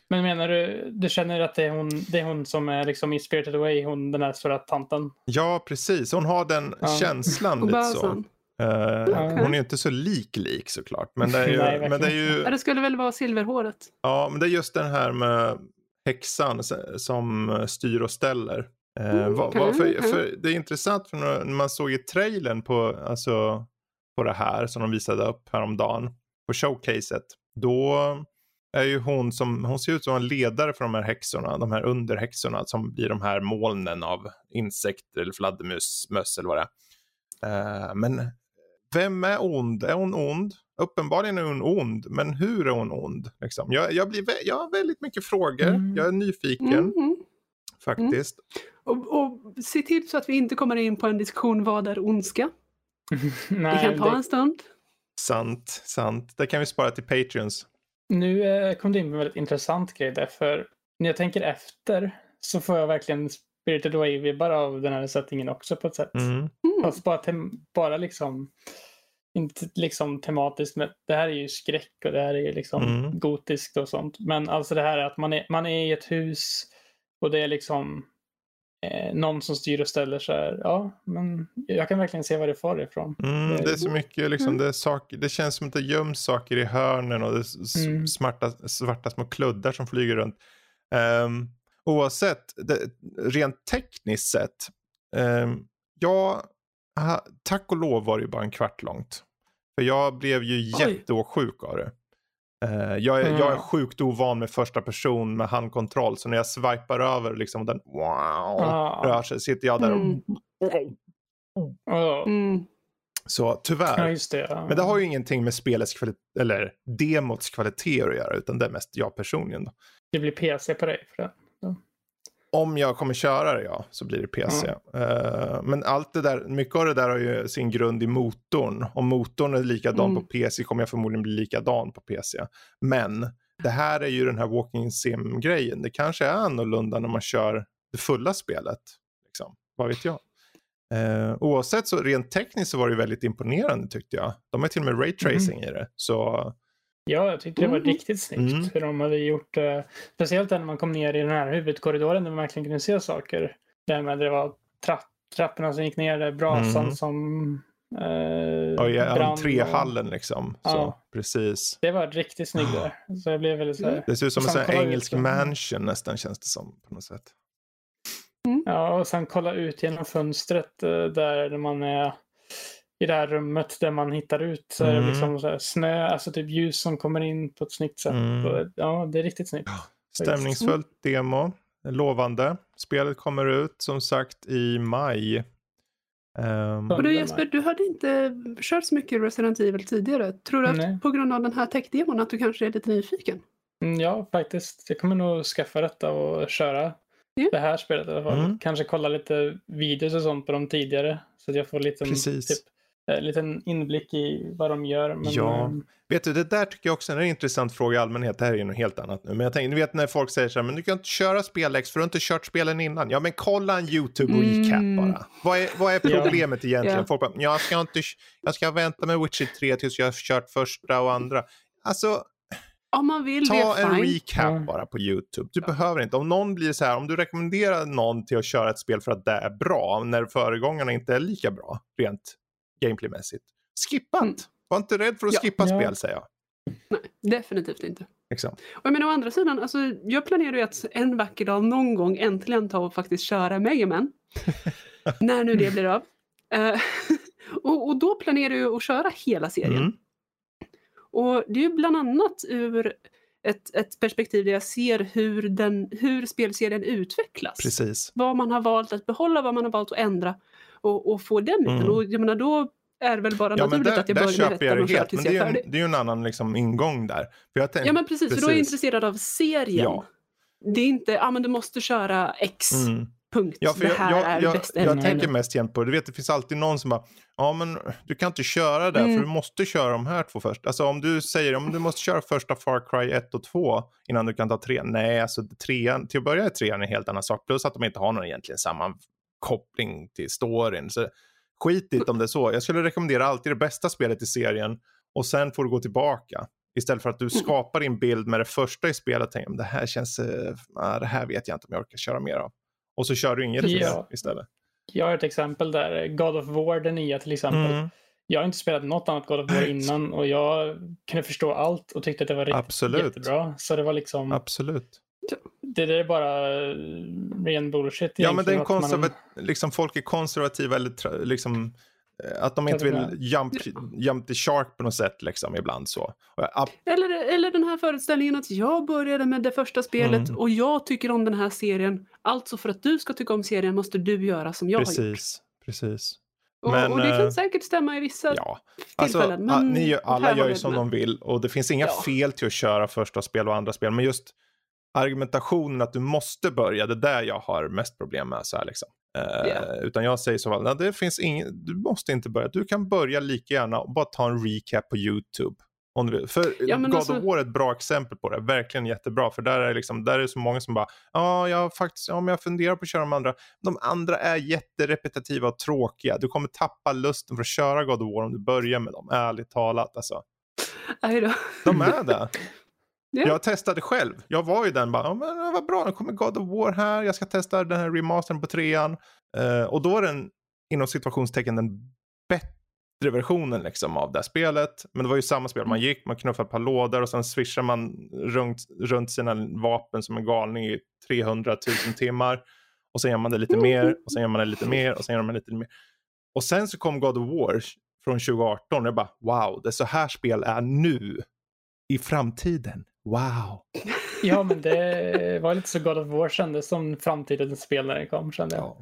Men menar du, du känner att det är hon, det är hon som är liksom i Spirited Away, hon den där stora tanten? Ja, precis. Hon har den Ja. känslan lite bara så. sån. Eh, Okej. Hon är inte så lik lik såklart. Men det är ju, Nej, men det är ju det skulle väl vara silverhåret. ja, men det är just den här med häxan som styr och ställer. Eh, Mm, okej, vad- för, för det är intressant för när man såg i trailern på, alltså, på det här som de visade upp häromdagen på showcaset. Då är ju hon som, hon ser ut som en ledare för de här häxorna, de här underhäxorna som blir de här molnen av insekter eller fladdermus, möss eller vad det är. Eh, men vem är ond? Är hon ond? Uppenbarligen är hon ond, men hur är hon ond? Liksom? Jag, jag, blir, jag har väldigt mycket frågor. Mm. Jag är nyfiken Mm, mm. faktiskt. Och, och se till så att vi inte kommer in på en diskussion vad är ondska. <laughs> Nej, Vi kan ta det- en stund. Sant, sant. Det kan vi spara till Patreons. Nu eh, kom det in på en väldigt intressant grej där, för när jag tänker efter så får jag verkligen Spirited Away-vibbar av den här settingen också på ett sätt. Mm. Mm. Fast bara, tem- bara liksom, inte liksom tematiskt, men det här är ju skräck och det här är ju liksom Mm. gotiskt och sånt. Men alltså det här är att man är, man är i ett hus och det är liksom eh, någon som styr och ställer så här. Ja, men jag kan verkligen se var det far ifrån. Mm, det är så mycket, liksom, Mm. det, är saker, det känns som att det göms saker i hörnen och det är s- Mm. smarta, svarta små kluddar som flyger runt. Um, oavsett, det, rent tekniskt sett, um, jag, tack och lov var det ju bara en kvart långt. För jag blev ju Oj. jätteåksjuk av det. Eh, jag, är, Mm. jag är sjukt ovan med första person med handkontroll, så när jag swipar över liksom och den wow, Ah. rör sig, sitter jag där och... Mm. Ja, Mm. Så tyvärr. ja, just det. Ja. Men det har ju ingenting med spelets kvalitet, eller demots kvalitet att göra, utan det är mest jag personligen. Då. Det blir PC på dig för det. Om jag kommer köra det, ja, så blir det PC. Eh, men allt det där, mycket av det där har ju sin grund i motorn. Om motorn är likadan Mm. på PC kommer jag förmodligen bli likadan på PC. Men det här är ju den här walking sim-grejen. Det kanske är annorlunda när man kör det fulla spelet. Liksom. Vad vet jag. Eh, oavsett så rent tekniskt så var det väldigt imponerande tyckte jag. De har till och med raytracing i det. Så Ja, jag tyckte det var Mm. riktigt snyggt Mm. hur de hade gjort. Eh, speciellt när man kom ner i den här huvudkorridoren där man verkligen kunde se saker. Där med det var trapp, trapporna som gick ner, brasan Mm. som eh, och i brann och- entréhallen liksom. Så, Ja. precis. Det var riktigt snyggt där. Så jag blev väldigt så här, Det ser ut som en ut engelsk så- mansion nästan känns det som på något sätt. Ja, och sen kolla ut genom fönstret eh, där man är i det här rummet där man hittar ut så är det Mm. liksom så här snö, alltså typ ljus som kommer in på ett snyggt sätt. Mm. Och, ja, det är riktigt snyggt. Stämningsfullt demo. Lovande. Spelet kommer ut som sagt i maj. Ehm, Och du Jesper, du hade inte kört så mycket Resident Evil tidigare. Tror du att Nej. på grund av den här tech-demon att du kanske är lite nyfiken? Mm, Ja, faktiskt. Jag kommer nog skaffa detta och köra Ja. det här spelet i alla fall. Mm. Kanske kolla lite videos och sånt på dem tidigare. Så att jag får lite, Precis. typ, en liten inblick i vad de gör. Men, Ja. eh, Vet du, det där tycker jag också är en intressant fråga i allmänhet. Det här är ju något helt annat nu. Men jag tänker, ni vet när folk säger så här, men du kan inte köra spellex för du har inte kört spelen innan. Ja, men kolla en YouTube-recap Mm. bara. Vad är, vad är Ja. problemet egentligen? Ja. Folk bara, jag ska, inte, jag ska vänta med Witcher 3 tills jag har kört första och andra. Alltså, Om man vill ta det, en fine. recap Ja. bara på YouTube. Du behöver inte. Om någon blir så här, om du rekommenderar någon till att köra ett spel för att det är bra, när föregångarna inte är lika bra, rent gameplaymässigt. Skippa Mm. Var inte rädd för att Ja. skippa Ja. spel, säger jag. Nej, definitivt inte. Liksom. Och jag menar å andra sidan, alltså, jag planerar ju att en vacker dag någon gång äntligen ta och faktiskt köra Mega Man. <laughs> när nu det blir av. Eh, <laughs> och, och då planerar jag att köra hela serien. Mm. Och det är ju bland annat ur ett, ett perspektiv där jag ser hur, den, hur spelserien utvecklas. Precis. Vad man har valt att behålla, vad man har valt att ändra och, och få den biten. Mm. Och jag menar då är väl bara Ja, naturligt där, att jag börjar med ettan och kör tills det jag är, färdig. en, det är ju en annan liksom, ingång där. För jag tänk, Ja men precis, för då är jag precis. intresserad av serien. Ja. Det är inte, ja men du måste köra X, Mm. Punkt. Ja, för det jag, här jag, är jag, bäst jag än tänker än. mest igen på, du vet det finns alltid någon som bara, ja men du kan inte köra det Mm. för du måste köra de här två först. Alltså om du säger, om du måste köra första Far Cry 1 och 2 innan du kan ta 3. Nej, alltså trean, till att börja är trean en helt annan sak. Plus att de inte har någon egentligen sammankoppling till storyn. Så skit i det om det är så. Jag skulle rekommendera alltid det bästa spelet i serien och sen får du gå tillbaka. Istället för att Mm. du skapar din bild med det första i spelet tänker, "Men det här känns, ah, det här vet jag inte om jag orkar köra mer av. Och så kör du inget Ja. istället. Jag har ett exempel där. God of War, den nya till exempel. Mm, Jag har inte spelat något annat God of War <laughs> innan och jag kunde förstå allt och tyckte att det var riktigt Absolut. jättebra. Så det var liksom, absolut. det där är bara eh, ren bullshit Ja, men det är en att man- konservat- liksom folk är konservativa eller liksom eh, att de inte vill jump, jump the shark på något sätt liksom ibland så. Eller, eller den här föreställningen att jag började med det första spelet Mm. och jag tycker om den här serien. Alltså för att du ska tycka om serien måste du göra som jag har gjort. precis, precis. Och, Men, och det kan eh, säkert stämma i vissa Ja, alltså, tillfällen. men ni, alla gör ju som med. de vill och det finns inga Ja. fel till att köra första spel och andra spel. Men just argumentationen att du måste börja, det är där jag har mest problem med. Så här, liksom. Ja. Utan jag säger så, nej, det finns ingen, du måste inte börja. Du kan börja lika gärna och bara ta en recap på YouTube. Om du vill. För Ja, God alltså- of War är ett bra exempel på det. Verkligen jättebra. För där är, liksom, där är det så många som bara, ja, jag faktiskt, ja, men jag funderar på att köra de andra. De andra är jätterepetitiva och tråkiga. Du kommer tappa lusten för att köra God of War om du börjar med dem. Ärligt talat alltså. De är det. <laughs> Ja. Jag testade själv. Jag var ju den bara, ja, men vad bra, nu kommer God of War här, jag ska testa den här remastern på trean. Eh, och då är den inom situationstecken den bättre versionen liksom av det här spelet. Men det var ju samma spel, man gick, man knuffade ett par lådor och sen swishar man runt, runt sina vapen som en galning i 300 000 timmar. Och sen gör man det lite mer och sen gör man det lite mer och sen gör man det lite mer. Och sen så kom God of War från 2018 och jag bara wow, det är så här spel är nu. I framtiden. Wow. <laughs> Ja, men det var lite så God of War kändes som framtidens spel när det kom, kände jag. Ja,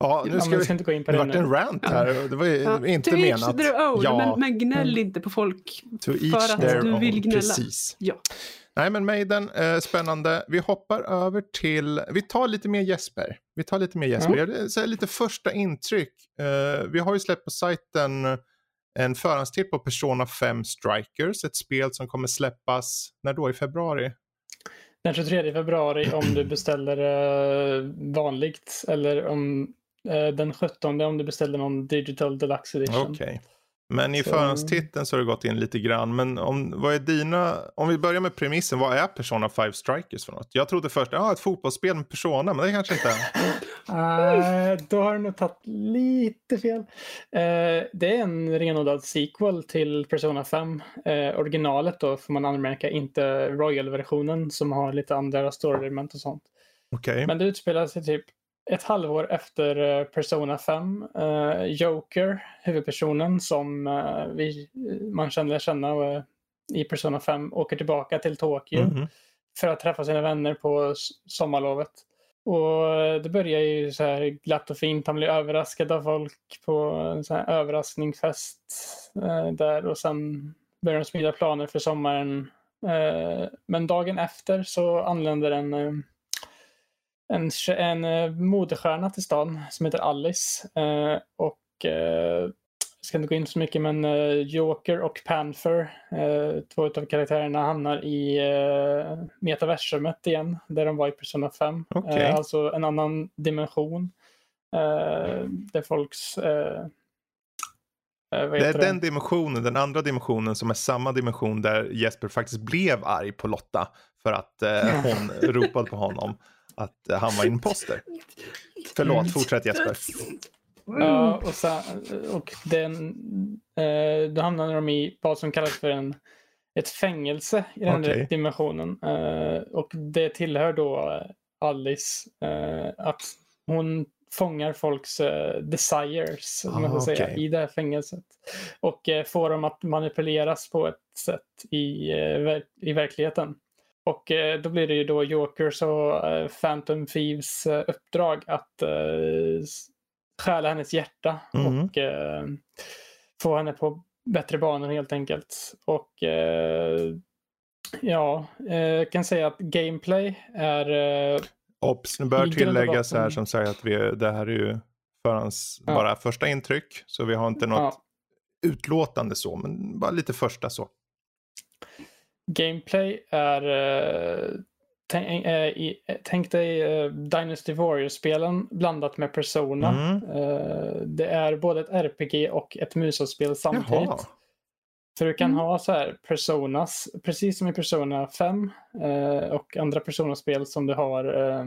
ja nu Ja, ska men vi... ska inte gå in på Det det vart en rant här. Det var ju Ja, inte to menat. each their own, Ja. men, men gnäll Mm. inte på folk. To för att du own. vill gnälla. Precis. Ja. Nej men Maiden, eh, spännande. Vi hoppar över till, vi tar lite mer Jesper. Vi tar lite mer Jesper. Jag vill säga lite första intryck. Eh, vi har ju släppt på sajten en förhandstitt på Persona 5 Strikers. Ett spel som kommer släppas, när då? I februari? Den 23 februari om du beställer eh, vanligt eller om eh, den 17 om du beställer någon digital deluxe edition. Okej. Men i Så- förhandstiteln så har det gått in lite grann. Men om, vad är dina, om vi börjar med premissen, vad är Persona 5 Strikers för något? Jag trodde först, ja ett fotbollsspel med Persona, men det kanske inte är. <laughs> Eh, då har du nog tagit lite fel. Eh, det är en renodlad sequel till Persona 5. Eh, originalet då får man anmärka, inte Royal-versionen som har lite andra story-element och sånt. Okej. Men det utspelar sig typ ett halvår efter eh, Persona 5. Eh, Joker, huvudpersonen som eh, vi, man känner känna i Persona 5, åker tillbaka till Tokyo Mhm. för att träffa sina vänner på sommarlovet. Och det börjar ju så här glatt och fint. Han blir överraskad av folk på en så här överraskningsfest där och sen börjar de smida planer för sommaren. Men dagen efter så anländer en, en, en eh, modestjärna till stan som heter Alice. Eh, och eh, jag ska inte gå in så mycket men eh, Joker och Panther, eh, två av karaktärerna hamnar i metaversumet igen, där de var i Persona 5. Okej. Eh, alltså en annan dimension. Där folks... Det är den dimensionen, den andra dimensionen som är samma dimension där Jesper faktiskt blev arg på Lotta för att eh, hon ropade på honom att eh, han var imposter. <laughs> Förlåt, fortsätt Jesper. Ja, och, sen, och den, eh, då hamnade de i vad som kallas för en, ett fängelse i den där dimensionen. Eh, och det tillhör då eh, Alice eh, att hon fångar folks eh, desires om man Ah, ska säga, i det här fängelset. Och eh, får dem att manipuleras på ett sätt i, eh, ver- i verkligheten. Och eh, då blir det ju då Jokers och eh, Phantom Thieves eh, uppdrag att stjäla hennes hjärta Mhm. och få henne på bättre banor helt enkelt. Och ja, jag kan säga att gameplay är Obs, nu bör tilläggas här som sagt att vi, det här är ju förhands, Ja. bara första intryck. Så vi har inte något ja, utlåtande så, men bara lite första så. Gameplay är eh, tänk, eh, i, eh, tänk dig eh, Dynasty Warriors-spelen blandat med Persona. Mm. Eh, det är både ett RPG och ett musaspel samtidigt. Jaha. För du kan Mm. ha så här personas, precis som i Persona 5 eh, och andra personaspel som du har eh,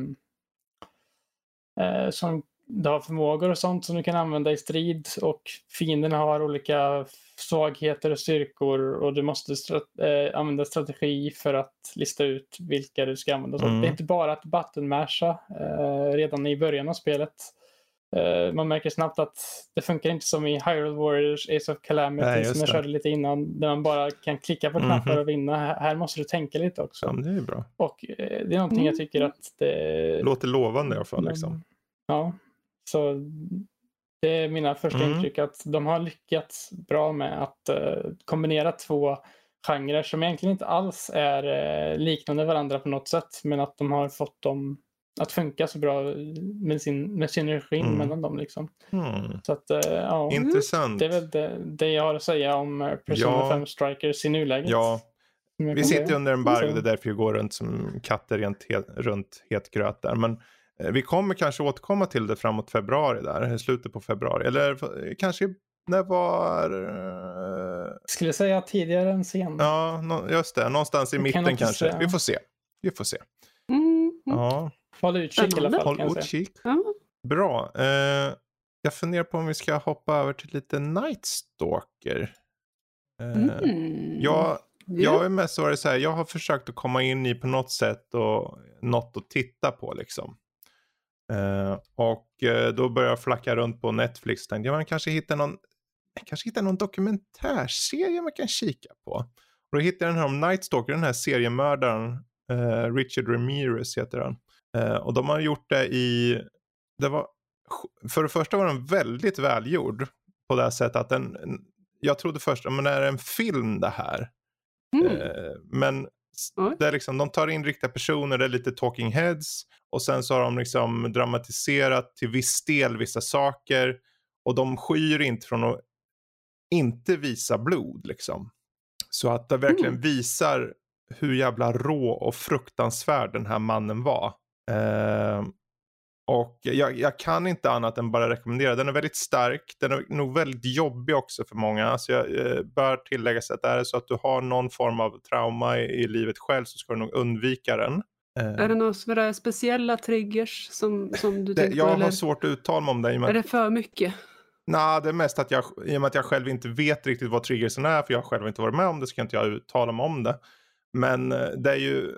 eh, som du har förmågor och sånt som du kan använda i strid och fienderna har olika svagheter och styrkor och du måste stra- eh, använda strategi för att lista ut vilka du ska använda. Mm. Det är inte bara att buttonmasha eh, redan i början av spelet. Eh, man märker snabbt att det funkar inte som i Hyrule Warriors Ace of Calamity Nej, som jag körde lite innan där man bara kan klicka på knappar och vinna. Här- måste du tänka lite också. Ja, det är bra. Och eh, det är någonting jag tycker att det... Låter lovande i alla fall. Liksom. Ja, så det är mina första Mm. intryck att de har lyckats bra med att eh, kombinera två genrer som egentligen inte alls är eh, liknande varandra på något sätt men att de har fått dem att funka så bra med, sin, med synergin Mm. mellan dem. Liksom. Hmm. Så att, eh, ja, Intressant. det är väl det, det jag har att säga om Persona Ja. 5 Strikers i nuläget. Ja, vi sitter ju under embargo, Så. det är därför vi går runt som katter rent het, runt het gröt där. Men vi kommer kanske återkomma till det framåt februari där, i slutet på februari. Eller eh, kanske när var... Uh... Skulle säga tidigare än sen. Ja, no, just det. Någonstans i Vi kan mitten också kanske. säga. Vi får se. Vi får se. Mm, mm. Ja, Håll utkik i alla fall. håll kan utkik. Ja. Bra. Eh, jag funderar på om vi ska hoppa över till lite Night Stalker. Eh, Mm. jag, Ja. jag är mest varit så här, jag har försökt att komma in i på något sätt och något att titta på liksom. Eh, och eh, då började jag flacka runt på Netflix. Tänkte jag man kanske hittar någon, kanske hittar någon dokumentärserie man kan kika på. Och då hittade jag den här om Night Stalker, den här seriemördaren. Eh, Richard Ramirez heter han. Eh, och de har gjort det i, det var, för det första var den väldigt välgjord. På det här sättet att den, jag trodde först, men är det en film det här? Mm. Men s- Oj. det är liksom, de tar in riktiga personer, det är lite talking heads. Och sen så har de liksom dramatiserat till viss del vissa saker. Och de skyr inte från att inte visa blod liksom. Så att det verkligen Mm. visar hur jävla rå och fruktansvärd den här mannen var. Eh, och jag, jag kan inte annat än bara rekommendera. Den är väldigt stark. Den är nog väldigt jobbig också för många. Så jag eh, bör tillägga sig att är det så att du har någon form av trauma i, i livet själv så ska du nog undvika den. Eh, Är det några sådär speciella triggers som, som du det, tänker jag på? har Eller svårt att uttala mig om det. med är det för mycket? Nej, det är mest att jag, i och med att jag själv inte vet riktigt vad triggersen är, för jag har själv inte varit med om det, så kan inte jag uttala mig om det. Men eh, det är ju,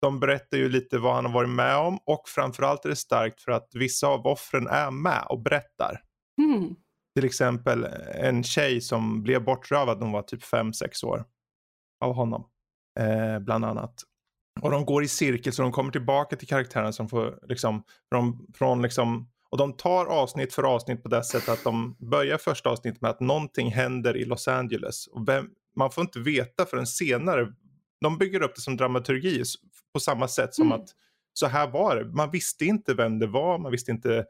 de berättar ju lite vad han har varit med om och framförallt är det starkt för att vissa av offren är med och berättar. Mm. Till exempel en tjej som blev bortrövad när hon var typ 5-6 år. Av honom. Eh, bland annat. Och de går i cirkel så de kommer tillbaka till karaktärerna som får liksom från, från liksom och de tar avsnitt för avsnitt på det sättet att de börjar första avsnittet med att någonting händer i Los Angeles. Och vem, man får inte veta förrän senare. De bygger upp det som dramaturgi på samma sätt som Mm. att så här var det. Man visste inte vem det var, man visste inte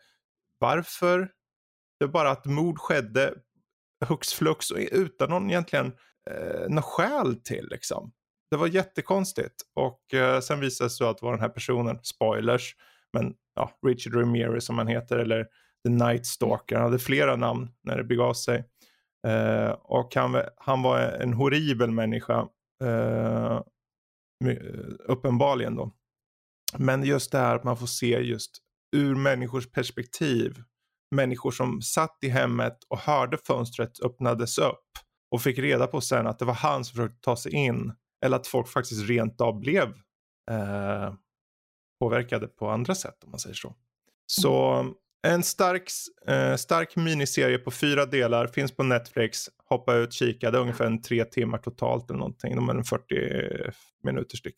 varför. Det var bara att mord skedde hux flux och utan någon egentligen eh, något skäl till liksom. Det var jättekonstigt och eh, sen visade det sig att det var den här personen, spoilers, men ja, Richard Ramirez som han heter eller The Night Stalker, han hade flera namn när det begav sig. Eh, och han, han var en horribel människa, eh, uppenbarligen då. Men just det här att man får se just ur människors perspektiv. Människor som satt i hemmet och hörde fönstret öppnades upp och fick reda på sen att det var han som försökte ta sig in. Eller att folk faktiskt rent av blev eh, påverkade på andra sätt om man säger så. Så mm en stark, eh, stark miniserie på fyra delar finns på Netflix. Hoppa ut, kika. Det är ungefär en tre timmar totalt eller någonting. De är en 40 minuter styck.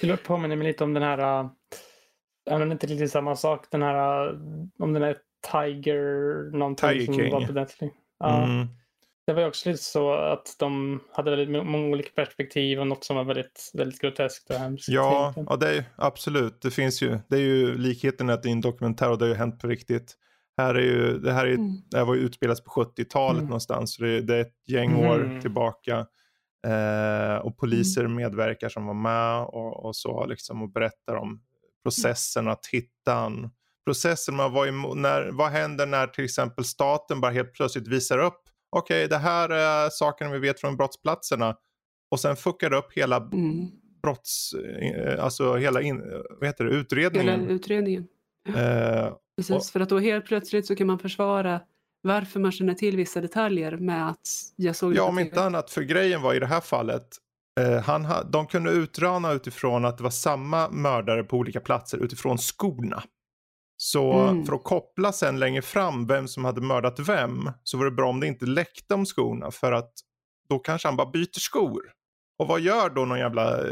Det påminner mig lite om den här, äh, om det inte riktigt samma sak, den här, äh, om den här Tiger någonting Tiger som King. var på Netflix. Ja, Mm. Det var också lite så att de hade väldigt må- många olika perspektiv och något som var väldigt, väldigt groteskt och hemskt. Ja, ja det är, absolut. Det finns ju, det är ju likheten att det är en dokumentär och det har ju hänt på riktigt. Här är ju, det här är, Mm. det här var ju utspelat på 70-talet Mm. någonstans. Så det, det är ett gäng år Mhm. tillbaka. Eh, och poliser Mm. medverkar som var med och, och så liksom och berättar om processen att hitta en processen man var emo- när, vad händer när till exempel staten bara helt plötsligt visar upp okej det här är sakerna vi vet från brottsplatserna och sen fuckar upp hela Mm. brotts, eh, alltså hela in, vad heter det, Hela utredningen. utredningen. Eh, Precis, för att då helt plötsligt så kan man försvara varför man känner till vissa detaljer med att jag såg ja, om TV. inte annat, för grejen var i det här fallet, eh, han ha, de kunde utröna utifrån att det var samma mördare på olika platser utifrån skorna. Så Mm. för att koppla sen längre fram vem som hade mördat vem så var det bra om det inte läckte om skorna för att då kanske han bara byter skor. Och vad gör då någon jävla eh,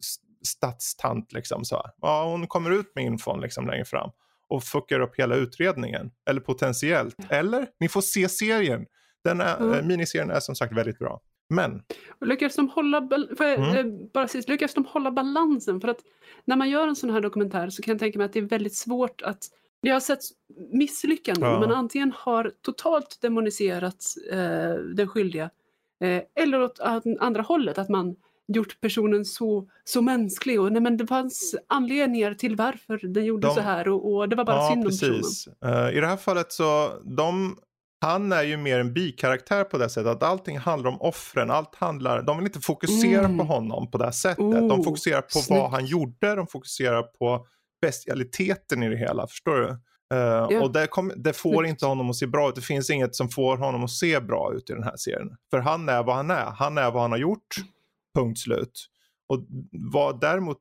s- stadstant liksom så här? Ja, hon kommer ut med infon liksom längre fram och fuckar upp hela utredningen. Eller potentiellt. Eller, ni får se serien. Den är, Mm. eh, miniserien är som sagt väldigt bra. Men, Och lyckas de hålla, jag, Mm. eh, bara sist, lyckas de hålla balansen? För att när man gör en sån här dokumentär så kan jag tänka mig att det är väldigt svårt att jag har sett misslyckanden Ja. man antingen har totalt demoniserat eh, den skyldiga eh, eller åt an- andra hållet, att man gjort personen så, så mänsklig och nej, men det fanns anledningar till varför den gjorde De- så här och, och det var bara ja synd om personen. precis. Eh, I det här fallet så, de han är ju mer en bikaraktär på det sättet att allting handlar om offren. Allt handlar, de vill inte fokusera Mm. på honom på det sättet. Oh, de fokuserar på snyggt. vad han gjorde, de fokuserar på bestialiteten i det hela. Förstår du? Eh, Och det, kom, det får Snyggt. inte honom att se bra ut. Det finns inget som får honom att se bra ut i den här serien. För han är vad han är. Han är vad han har gjort. Punkt slut. Och vad däremot,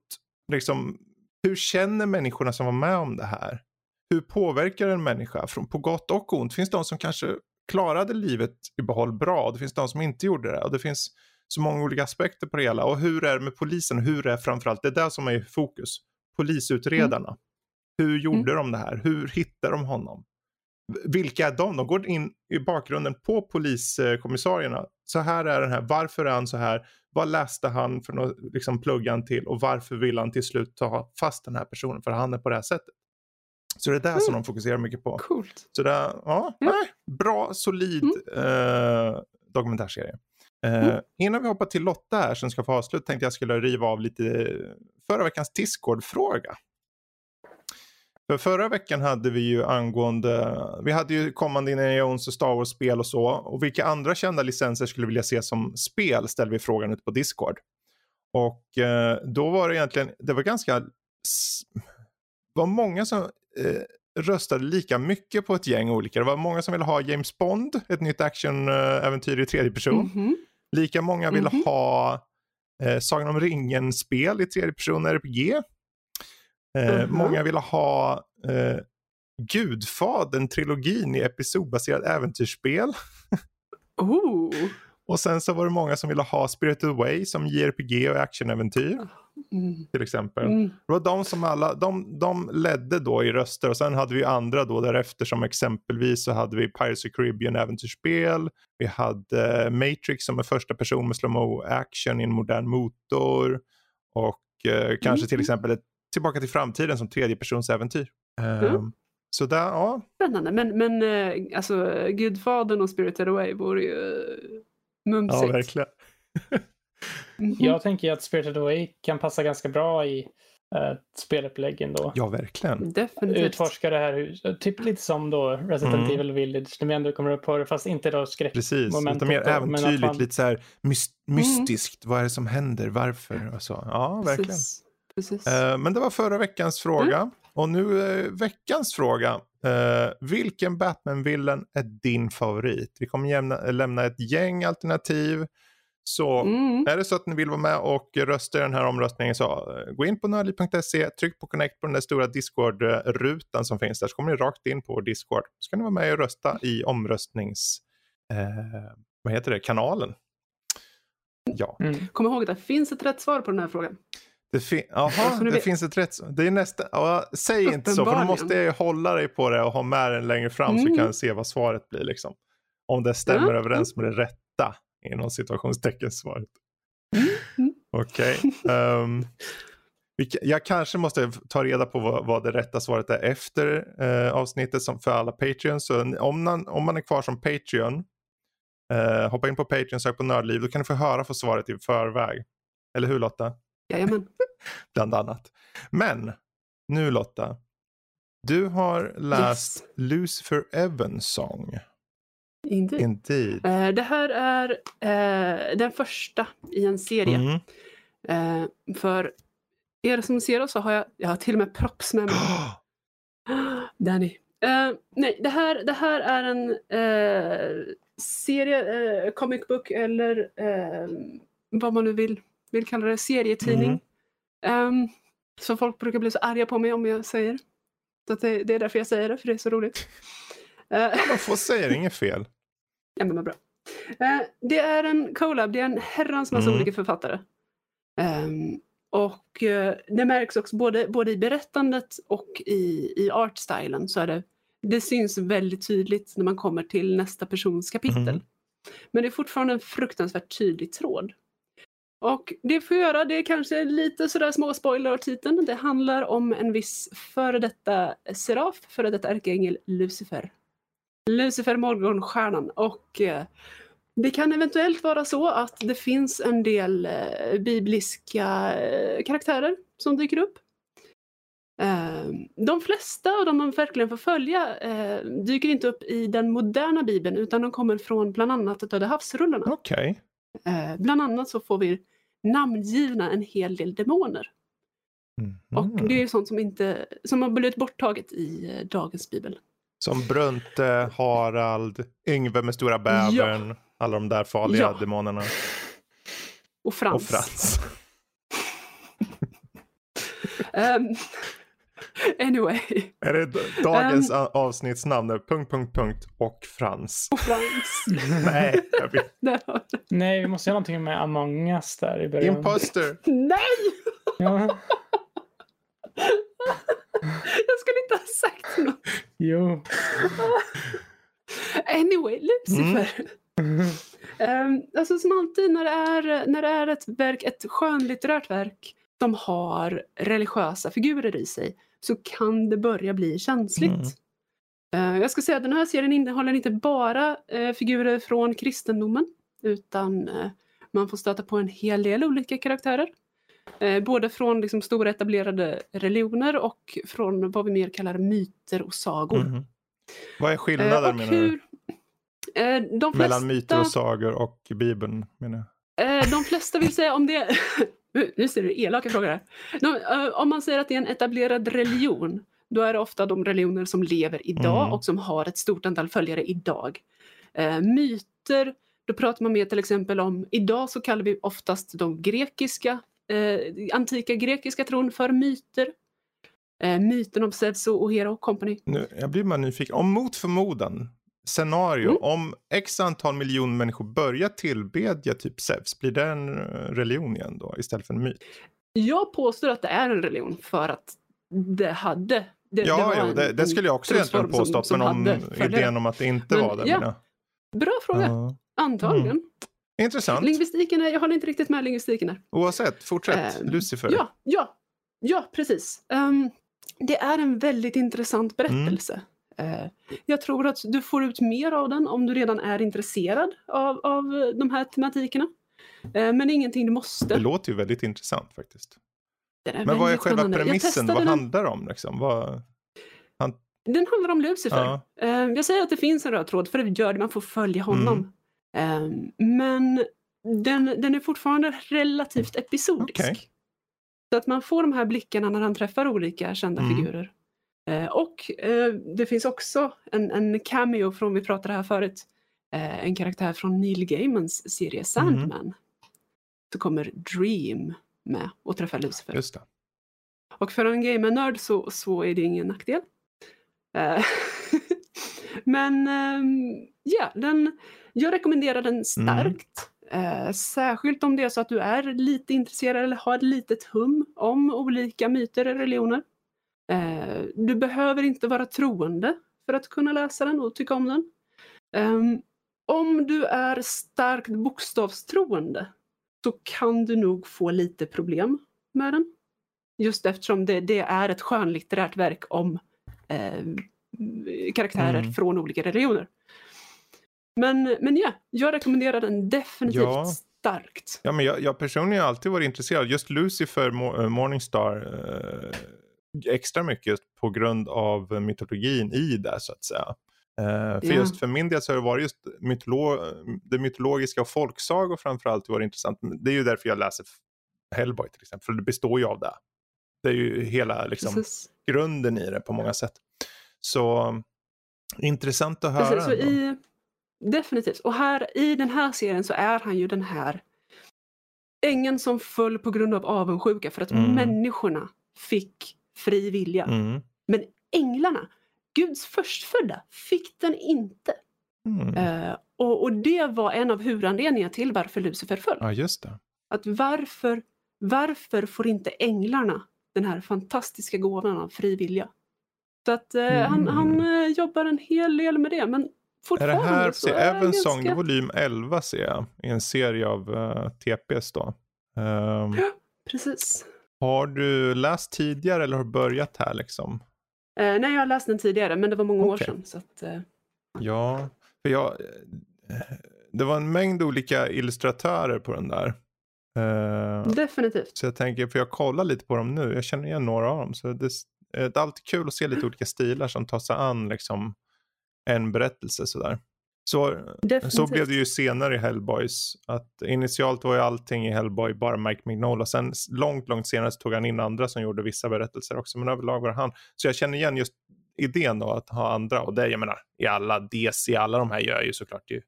liksom, hur känner människorna som var med om det här? Hur påverkar en människa från, på gott och ont? Det finns de som kanske klarade livet i behåll bra och det finns de som inte gjorde det. Och det finns så många olika aspekter på det hela. Och hur är det med polisen? Hur är framförallt, det är det som är fokus. Polisutredarna. Hur gjorde de det här? Hur hittade de honom? Vilka är de? De går in i bakgrunden på poliskommissarierna. Så här är den här. Varför är han så här? Vad läste han för något, liksom plugga han till? Och varför vill han till slut ta fast den här personen? För han är på det här sättet. Så det är det som de fokuserar mycket på. Coolt. Så det ja, Ja. nej, bra, solid eh, dokumentärserie. Eh, Mm. Innan vi hoppar till Lotta här som ska få avslut tänkte jag skulle riva av lite förra veckans Discord-fråga. För förra veckan hade vi ju angående, vi hade ju kommande Indiana Jones och Star Wars-spel och så. Och vilka andra kända licenser skulle vilja se som spel ställde vi frågan ut på Discord. Och eh, då var det egentligen, det var ganska, var många som eh, röstade lika mycket på ett gäng olika. Det var många som ville ha James Bond, ett nytt actionäventyr i tredje person. Mhm. Lika många ville Mhm. ha eh, Sagan om ringen-spel i tredje person RPG. Eh, Mhm. Många ville ha eh, Gudfadern-trilogin i episodbaserat äventyrsspel. <laughs> Oh. Och sen så var det många som ville ha Spirited Away som JRPG och actionäventyr Mm. till exempel. Mm. Det var de som alla, de, de ledde då i röster och sen hade vi andra då därefter som exempelvis så hade vi Pirates of Caribbean äventyrsspel. Vi hade Matrix som är första person med slow action i en modern motor. Och eh, kanske till Mm. exempel ett Tillbaka till framtiden som tredjepersonsäventyr. Ehm, Mm. Så där, ja. Spännande. Men, men eh, alltså, Gudfadern och Spirited Away vore ju eh, mumsigt. Ja, verkligen. <laughs> Mhm. Jag tänker att Spirited Away kan passa ganska bra i uh, spelupplägg ändå. Ja, verkligen. Definitivt. Utforska det här huset. Typ lite som då Resident Mm. Evil Village. När vi ändå kommer upp på det. Fast inte då skräck. Precis, utan mer äventyrligt, man- lite så här mys- mystiskt. Vad är det som händer, varför och så. Ja, verkligen. Precis. Precis. Eh, men det var förra veckans fråga. Och nu är veckans fråga. Eh, vilken Batman-villen är din favorit? Vi kommer jämna, lämna ett gäng alternativ. Så Mm. är det så att ni vill vara med och rösta i den här omröstningen så eh, gå in på nördliv.se, tryck på connect på den där stora Discord-rutan som finns där så kommer ni rakt in på Discord. Så kan ni vara med och rösta i omröstnings... Eh, vad heter det? Kanalen. Ja. Mm. Kom ihåg att det finns ett rätt svar på den här frågan. Det, fin- Aha, det vet. finns ett rätt... Det är nästa... Ja, säg inte så, för då måste jag ju hålla dig på det och ha med den längre fram så Mm. kan jag se vad svaret blir. Liksom. Om det stämmer Ja, överens med det rätta inom situationstecken svaret. Mm. Okej. ehm, vi ka- jag kanske måste ta reda på vad, vad det rätta svaret är efter eh, avsnittet som för alla Patreons. Så om man, om man är kvar som Patreon, eh, hoppa in på Patreon, sök på Nördliv, då kan du få höra få svaret i förväg. Eller hur Lotta? Jajamän. <laughs> bland annat. Men nu Lotta, du har läst Lucifer Evans sång. Indeed. Indeed. Eh, det här är eh, den första i en serie. Mm. Eh, för er som ser oss så har jag, jag har till och med props med mig. <gasps> <gasps> Danny. Nej, det här, det här är en serie, eh, comic book eller eh, vad man nu vill, vill kalla det, serietidning. Ehm, så folk brukar bli så arga på mig om jag säger. Så att det, det är därför jag säger det, för det är så roligt. Eh, Man får säga det, inget fel. <laughs> Ja, men vad bra. Eh, det är en collab, det är en herrans massa Mm. olika författare. Ehm, och eh, det märks också både, både i berättandet och i, i artstylen så är det, det syns väldigt tydligt när man kommer till nästa persons kapitel. Mm. Men det är fortfarande en fruktansvärt tydlig tråd. Och det får göra, det är kanske lite sådär små spoiler av titeln. Det handlar om en viss före detta seraf, före detta ärkeängel Lucifer. Lucifer morgonstjärnan och eh, det kan eventuellt vara så att det finns en del eh, bibliska eh, karaktärer som dyker upp. Eh, de flesta av dem man verkligen får följa dyker inte upp i den moderna bibeln utan de kommer från bland annat Döda havsrullarna. Eh, bland annat så får vi namngivna en hel del demoner. Och Mhm. det är sånt som, inte, som har blivit borttaget i dagens bibel. Som Brunte, Harald, Yngve med stora bävern. Alla de där farliga Ja. demonerna. Och Frans. Och Frans. <laughs> Ehm, anyway, Är det dagens a- avsnittsnamn? Punkt, punkt, punkt och Frans. och Frans. <laughs> <laughs> Nej, jag vet. Nej, vi måste göra någonting med Among Us där i början. Imposter. Nej! Ja, <laughs> Jag skulle inte ha sagt något. jo. <laughs> Anyway, Lucifer. <laughs> Ehm, alltså som alltid när det, är, när det är ett verk, ett skönlitterärt verk som har religiösa figurer i sig så kan det börja bli känsligt. Mm. Eh, jag ska säga att den här serien innehåller inte bara eh, figurer från kristendomen utan eh, man får stöta på en hel del olika karaktärer. Eh, både från liksom, stora etablerade religioner och från vad vi mer kallar myter och sagor. Mhm. Vad är Eh, skillnaden och menar du? hur, eh, de, flesta, Mellan myter och sagor och Bibeln menar jag. eh, de flesta vill säga om det... <laughs> Nu- ser du elaka frågor här. De, eh, om man säger att det är en etablerad religion då är det ofta de religioner som lever idag Mm. och som har ett stort antal följare idag. Eh, myter, då pratar man mer till exempel om, idag så kallar vi oftast de grekiska, eh, antika grekiska tron för myter. Eh, myten om Zeus och Hera och company. Nu, jag blir bara nyfiken. Om mot förmodan, scenario, Mm. om x antal miljoner människor börjar tillbedja typ Zeus, blir det en eh, religion igen då istället för en myt? Jag påstår att det är en religion för att det hade... Det, ja, var jo, en- det, det skulle jag också egentligen påstå, men om idén om att det inte Men, var det. ja, Bra fråga. Ja. Antagligen. Intressant. Lingvistiken, är, jag håller inte riktigt med lingvistiken där. Oavsett, fortsätt. Ehm, Lucifer. Ja, ja, ja precis. Ehm, det är en väldigt intressant berättelse. Eh, jag tror att du får ut mer av den om du redan är intresserad av, av de här tematikerna. Eh, men ingenting du måste. Det låter ju väldigt intressant faktiskt. Är Men vad är själva spännande. Premissen? Vad handlar det om? Liksom? Vad... Den handlar om Lucifer. Ja. Eh, jag säger att det finns en röd tråd för det gör det, man får följa honom. Mm. Eh, men den, den är fortfarande relativt episodisk. Okej. Så att man får de här blickarna när han träffar olika kända Mm. figurer. Eh, och eh, det finns också en, en cameo från, vi pratade här förut, eh, en karaktär från Neil Gaimans serie Sandman. Så kommer Dream med och träffar Lucifer. Just det. Och för en gamer-nörd så, så är det ingen nackdel. <laughs> Men ehm, ja, den, jag rekommenderar den starkt. Eh, särskilt om det är så att du är lite intresserad eller har ett litet hum om olika myter och religioner. Eh, du behöver inte vara troende för att kunna läsa den och tycka om den. Ehm, om du är starkt bokstavstroende så kan du nog få lite problem med den. Just eftersom det, det är ett skönlitterärt verk om eh, karaktärer Mm. från olika religioner. Men, men ja, jag rekommenderar den definitivt Ja. starkt. Ja, men jag, jag personligen har alltid varit intresserad. Just Lucifer, Mo- eh, Morningstar, eh, extra mycket på grund av mytologin i det så att säga. Eh, för Ja. just för min del så har det varit just mytolo- det mytologiska och folksagor framförallt varit intressant. Det är ju därför jag läser Hellboy till exempel, för det består ju av det. Det är ju hela liksom, Precis. grunden i det på många sätt. Så intressant att höra. Precis, i, definitivt. Och här, i den här serien så är han ju den här ängeln som föll på grund av avundsjuka för att Mm. människorna fick fri vilja. Mm. Men änglarna, Guds förstfödda, fick den inte. Mm. Eh, och, och det var en av huvudanledningarna till varför Lucifer föll. Ja, just det. Att varför, varför får inte änglarna den här fantastiska gåvan av fri vilja? Så att eh, han, Mm. han eh, jobbar en hel del med det. Men Är fortfarande det här, så är det Evensong, ganska... volym 11 ser jag, i en serie av uh, TPs då. Ehm, Precis. har du läst tidigare eller har du börjat här liksom? Eh, nej, jag har läst den tidigare, men det var många år Okej. sedan. Så att, eh, Ja, för jag, eh, det var en mängd olika illustratörer på den där. Eh, definitivt. så jag tänker, för jag kollar lite på dem nu, jag känner igen några av dem. Så det, Eh, Det är alltid kul att se lite olika stilar som tar sig an liksom, en berättelse sådär. Så, Definitivt. så blev det ju senare i Hellboys. Att initialt var ju allting i Hellboy bara Mike Mignola. Sen långt, långt senare så tog han in andra som gjorde vissa berättelser också. Men överlag var det han. Så jag känner igen just idén då att ha andra. Och det, jag menar, i alla DC, alla de här gör ju såklart ju.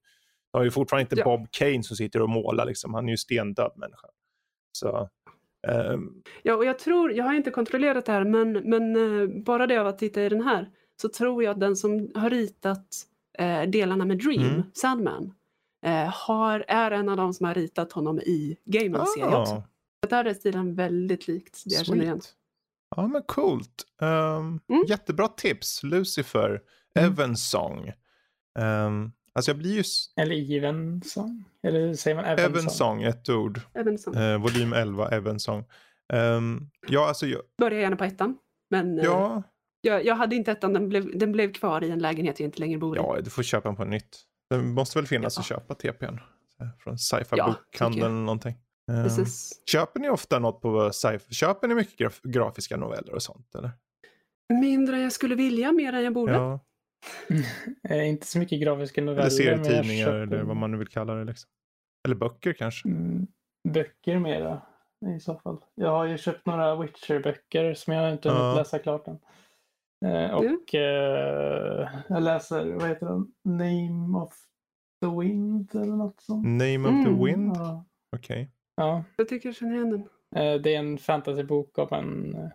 De har ju fortfarande inte Ja. Bob Kane som sitter och målar liksom. Han är ju stendöd människa. Så, Ja, och jag tror, jag har inte kontrollerat det här, men, men eh, bara det av att titta i den här så tror jag att den som har ritat eh, delarna med Dream, Mm. Sandman, eh, har, är en av de som har ritat honom i Gamen serie också. ah, Så där är stilen väldigt likt det jag känner igen. Ja men coolt. Um, Mm. Jättebra tips. Lucifer, Mm. Evensong. Um, alltså jag blir ju... Eller Evensong? Eller säger man Evensong? Evensong, ett ord. Som, Eh, volym 11, Evensong. Um, ja, alltså jag, Börjar gärna på ettan. Men eh, ja, jag, jag hade inte ettan, den blev, den blev kvar i en lägenhet jag inte längre bor i. ja, du får köpa den på nytt. Det måste väl finnas Ja. att köpa TPn. Från sci-fi Ja, bokhandeln eller någonting. Um, Precis. köper ni ofta något på sci-fi? Köper ni mycket graf- grafiska noveller och sånt? Eller? Mindre än jag skulle vilja, mer än jag borde. Ja, Eh, <laughs> inte så mycket grafiska noveller. eller serietidningar köper, eller vad man nu vill kalla det. Liksom. Eller böcker kanske. Mm, böcker mera i så fall. Jag har ju köpt några Witcher-böcker som jag inte hunnit Ja. läsa klart än. Eh, och eh, jag läser, vad heter den? Name of the Wind eller något sånt. Name of Mm. the Wind? Ja. Okej. ja. Jag tycker jag känner igen den. Eh, det är en fantasybok om en eh,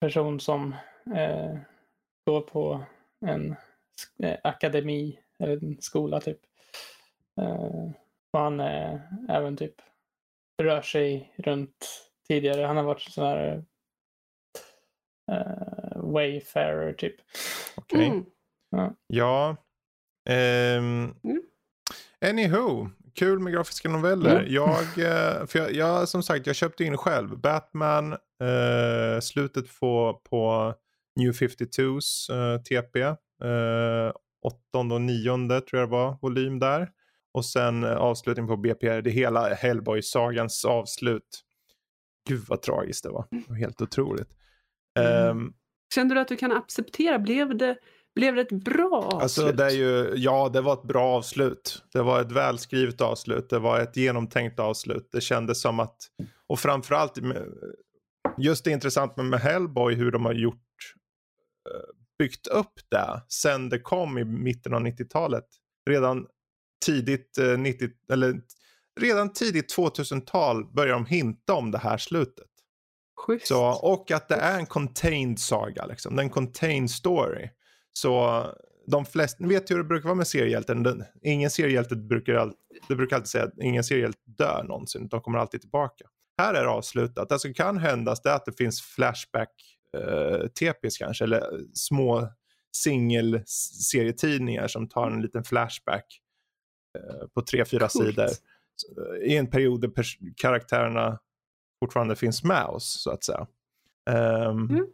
person som eh, går på en eh, akademi eller en skola typ. Eh, och han eh, även typ rör sig runt tidigare. Han har varit sån här eh, wayfarer typ. Okej. Mm. Ja. Ehm, Mm. Anywho, kul med grafiska noveller. Mm. Jag, eh, för jag, jag, som sagt, jag köpte in själv. Batman, eh, slutet på, på New 52s eh, TP. Eh, åttonde och nionde tror jag det var, volym där. Och sen eh, avslutning på BPR, det hela Hellboy-sagans avslut. Gud vad tragiskt det var. Det var helt otroligt. Mm. Ehm, Kände du att du kan acceptera? Blev det, blev det ett bra avslut? Alltså det är ju, ja det var ett bra avslut. Det var ett välskrivet avslut. Det var ett genomtänkt avslut. Det kändes som att, och framförallt just det intressant med, Hellboy hur de har gjort, byggt upp det sen det kom i mitten av 90-talet. Redan tidigt eh, 90, eller redan tidigt 2000-tal börjar de hinta om det här slutet. Schysst. Så, och att det är en contained saga, liksom. det är en contained story. Så de flesta, ni vet hur det brukar vara med seriehjälten. Den, ingen seriehjälte brukar, all, det brukar alltid säga att ingen seriehjälte dör någonsin. De kommer alltid tillbaka. Här är det avslutat. Det som kan hända är att det finns flashback eh, TPs kanske. Eller små singelserietidningar som tar en liten flashback eh, på tre, fyra Coolt. sidor. I en period där karaktärerna fortfarande finns med oss så att säga. Ehm, Mm.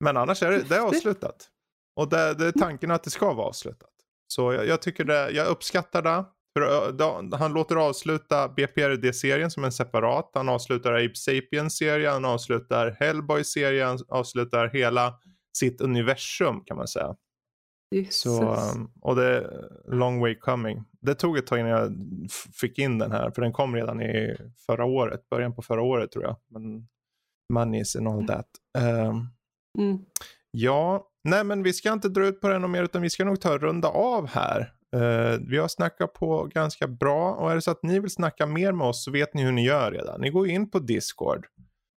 Men annars är det, det är avslutat. Och det, det är tanken att det ska vara avslutat. Så jag, jag tycker det, jag uppskattar det. För, då, han låter avsluta BPRD-serien som en separat. Han avslutar Ape Sapiens-serien, han avslutar Hellboy-serien, han avslutar hela sitt universum kan man säga. Jesus. Så, um, och det är long way coming. Det tog ett tag innan jag fick in den här, för den kom redan i förra året, början på förra året tror jag. Men money is and all that. Um, Mm. ja, nej men vi ska inte dra ut på ännu mer utan vi ska nog ta runda av här. Uh, vi har snackat på ganska bra och är det så att ni vill snacka mer med oss så vet ni hur ni gör redan. Ni går in på Discord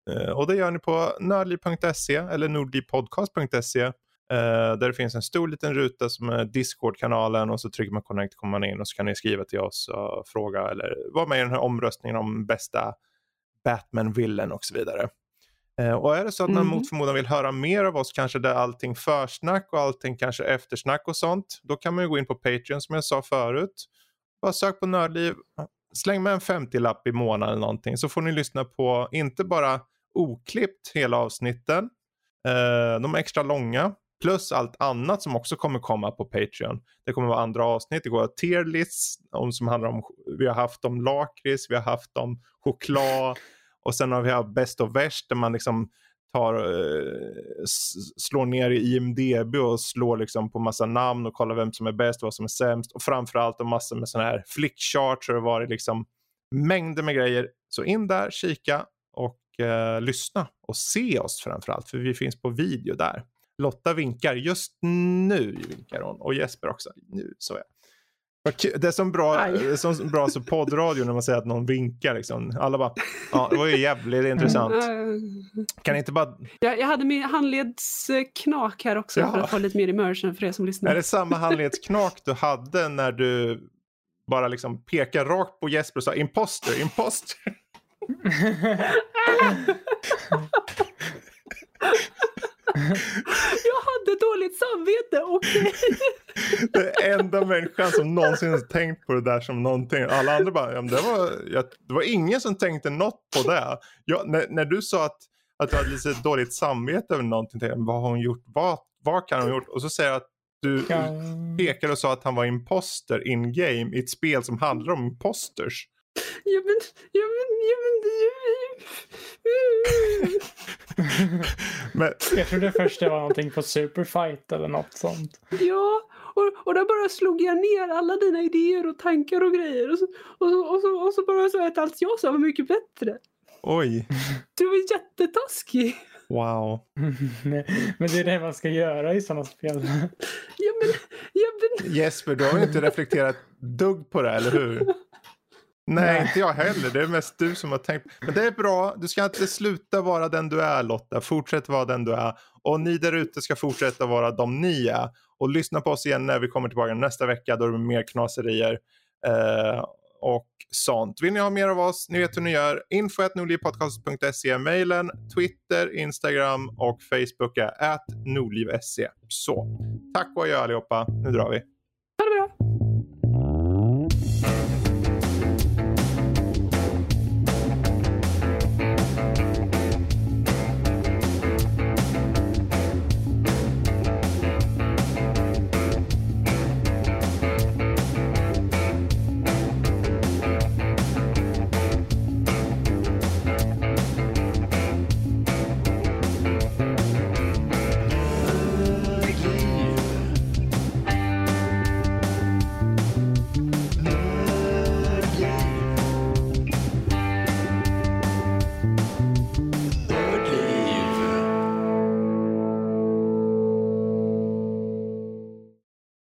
uh, och det gör ni på nördliv.se eller nordlivpodcast.se uh, eh, där det finns en stor liten ruta som är Discord-kanalen och så trycker man connect kommer man in och så kan ni skriva till oss och fråga eller vara med i den här omröstningen om bästa Batman-villen och så vidare. Eh, och är det så att man Mhm. mot förmodan vill höra mer av oss, kanske där allting försnack och allting kanske eftersnack och sånt, då kan man ju gå in på Patreon som jag sa förut. Bara sök på Nördliv, släng med en 50-lapp i månaden eller någonting så får ni lyssna på inte bara oklippt hela avsnitten, eh, de är extra långa, plus allt annat som också kommer komma på Patreon. Det kommer vara andra avsnitt, det går att tier lists om, som handlar om, vi har haft om lakrits, vi har haft om choklad och sen har vi haft bäst och värst där man liksom tar, eh, slår ner i IMDB och slår liksom på massa namn och kollar vem som är bäst och vad som är sämst. Och framförallt en massor med sådana här flickcharts och det har varit liksom mängder med grejer. Så in där, kika och eh, lyssna och se oss framförallt för vi finns på video där. Lotta vinkar, just nu vinkar hon och Jesper också. Nu så är det är som bra, det är som bra så poddradio när man säger att någon vinkar. Liksom. Alla bara, ja det var ju jävligt intressant. Kan inte bara... Jag, jag hade min handledsknak här också ja. för att få lite mer immersion för er som lyssnar. Är det samma handledsknak du hade när du bara liksom pekar rakt på Jesper och sa imposter, imposter? <laughs> Jag hade dåligt samvete, okej. Okay. Det enda människan som någonsin tänkt på det där som någonting. Alla andra bara, ja, det, var, ja, det var ingen som tänkte något på det. Jag, när, när du sa att, att du hade lite dåligt samvete över någonting, tänkte jag, vad har hon gjort? Vad, vad kan hon ha gjort? Och så säger jag att du ja. pekade och sa att han var imposter in game i ett spel som handlar om imposters. Ja men, ja men, ja men, <laughs> men... Jag trodde först det var någonting på Superfight eller något sånt. Ja, och, och där bara slog jag ner alla dina idéer och tankar och grejer. Och så, och så, och så, och så bara sa jag att allt jag sa var mycket bättre. Oj. Du var jättetaskig. Wow. <laughs> men det är det man ska göra i sådana spel. ja, men, ja, men... Jesper, du har inte reflekterat dugg på det, eller hur? <laughs> Nej, inte jag heller. Det är mest du som har tänkt. Men det är bra. Du ska inte sluta vara den du är Lotta. Fortsätt vara den du är. Och ni där ute ska fortsätta vara de ni är. Och lyssna på oss igen när vi kommer tillbaka nästa vecka. Då är det mer knaserier. Eh, och sånt. Vill ni ha mer av oss, ni vet hur ni gör. info.nordlivpodcast.se mejlen, Twitter, Instagram och Facebook är at nordliv.se. Så, tack och adjö allihopa. Nu drar vi. Ha det bra.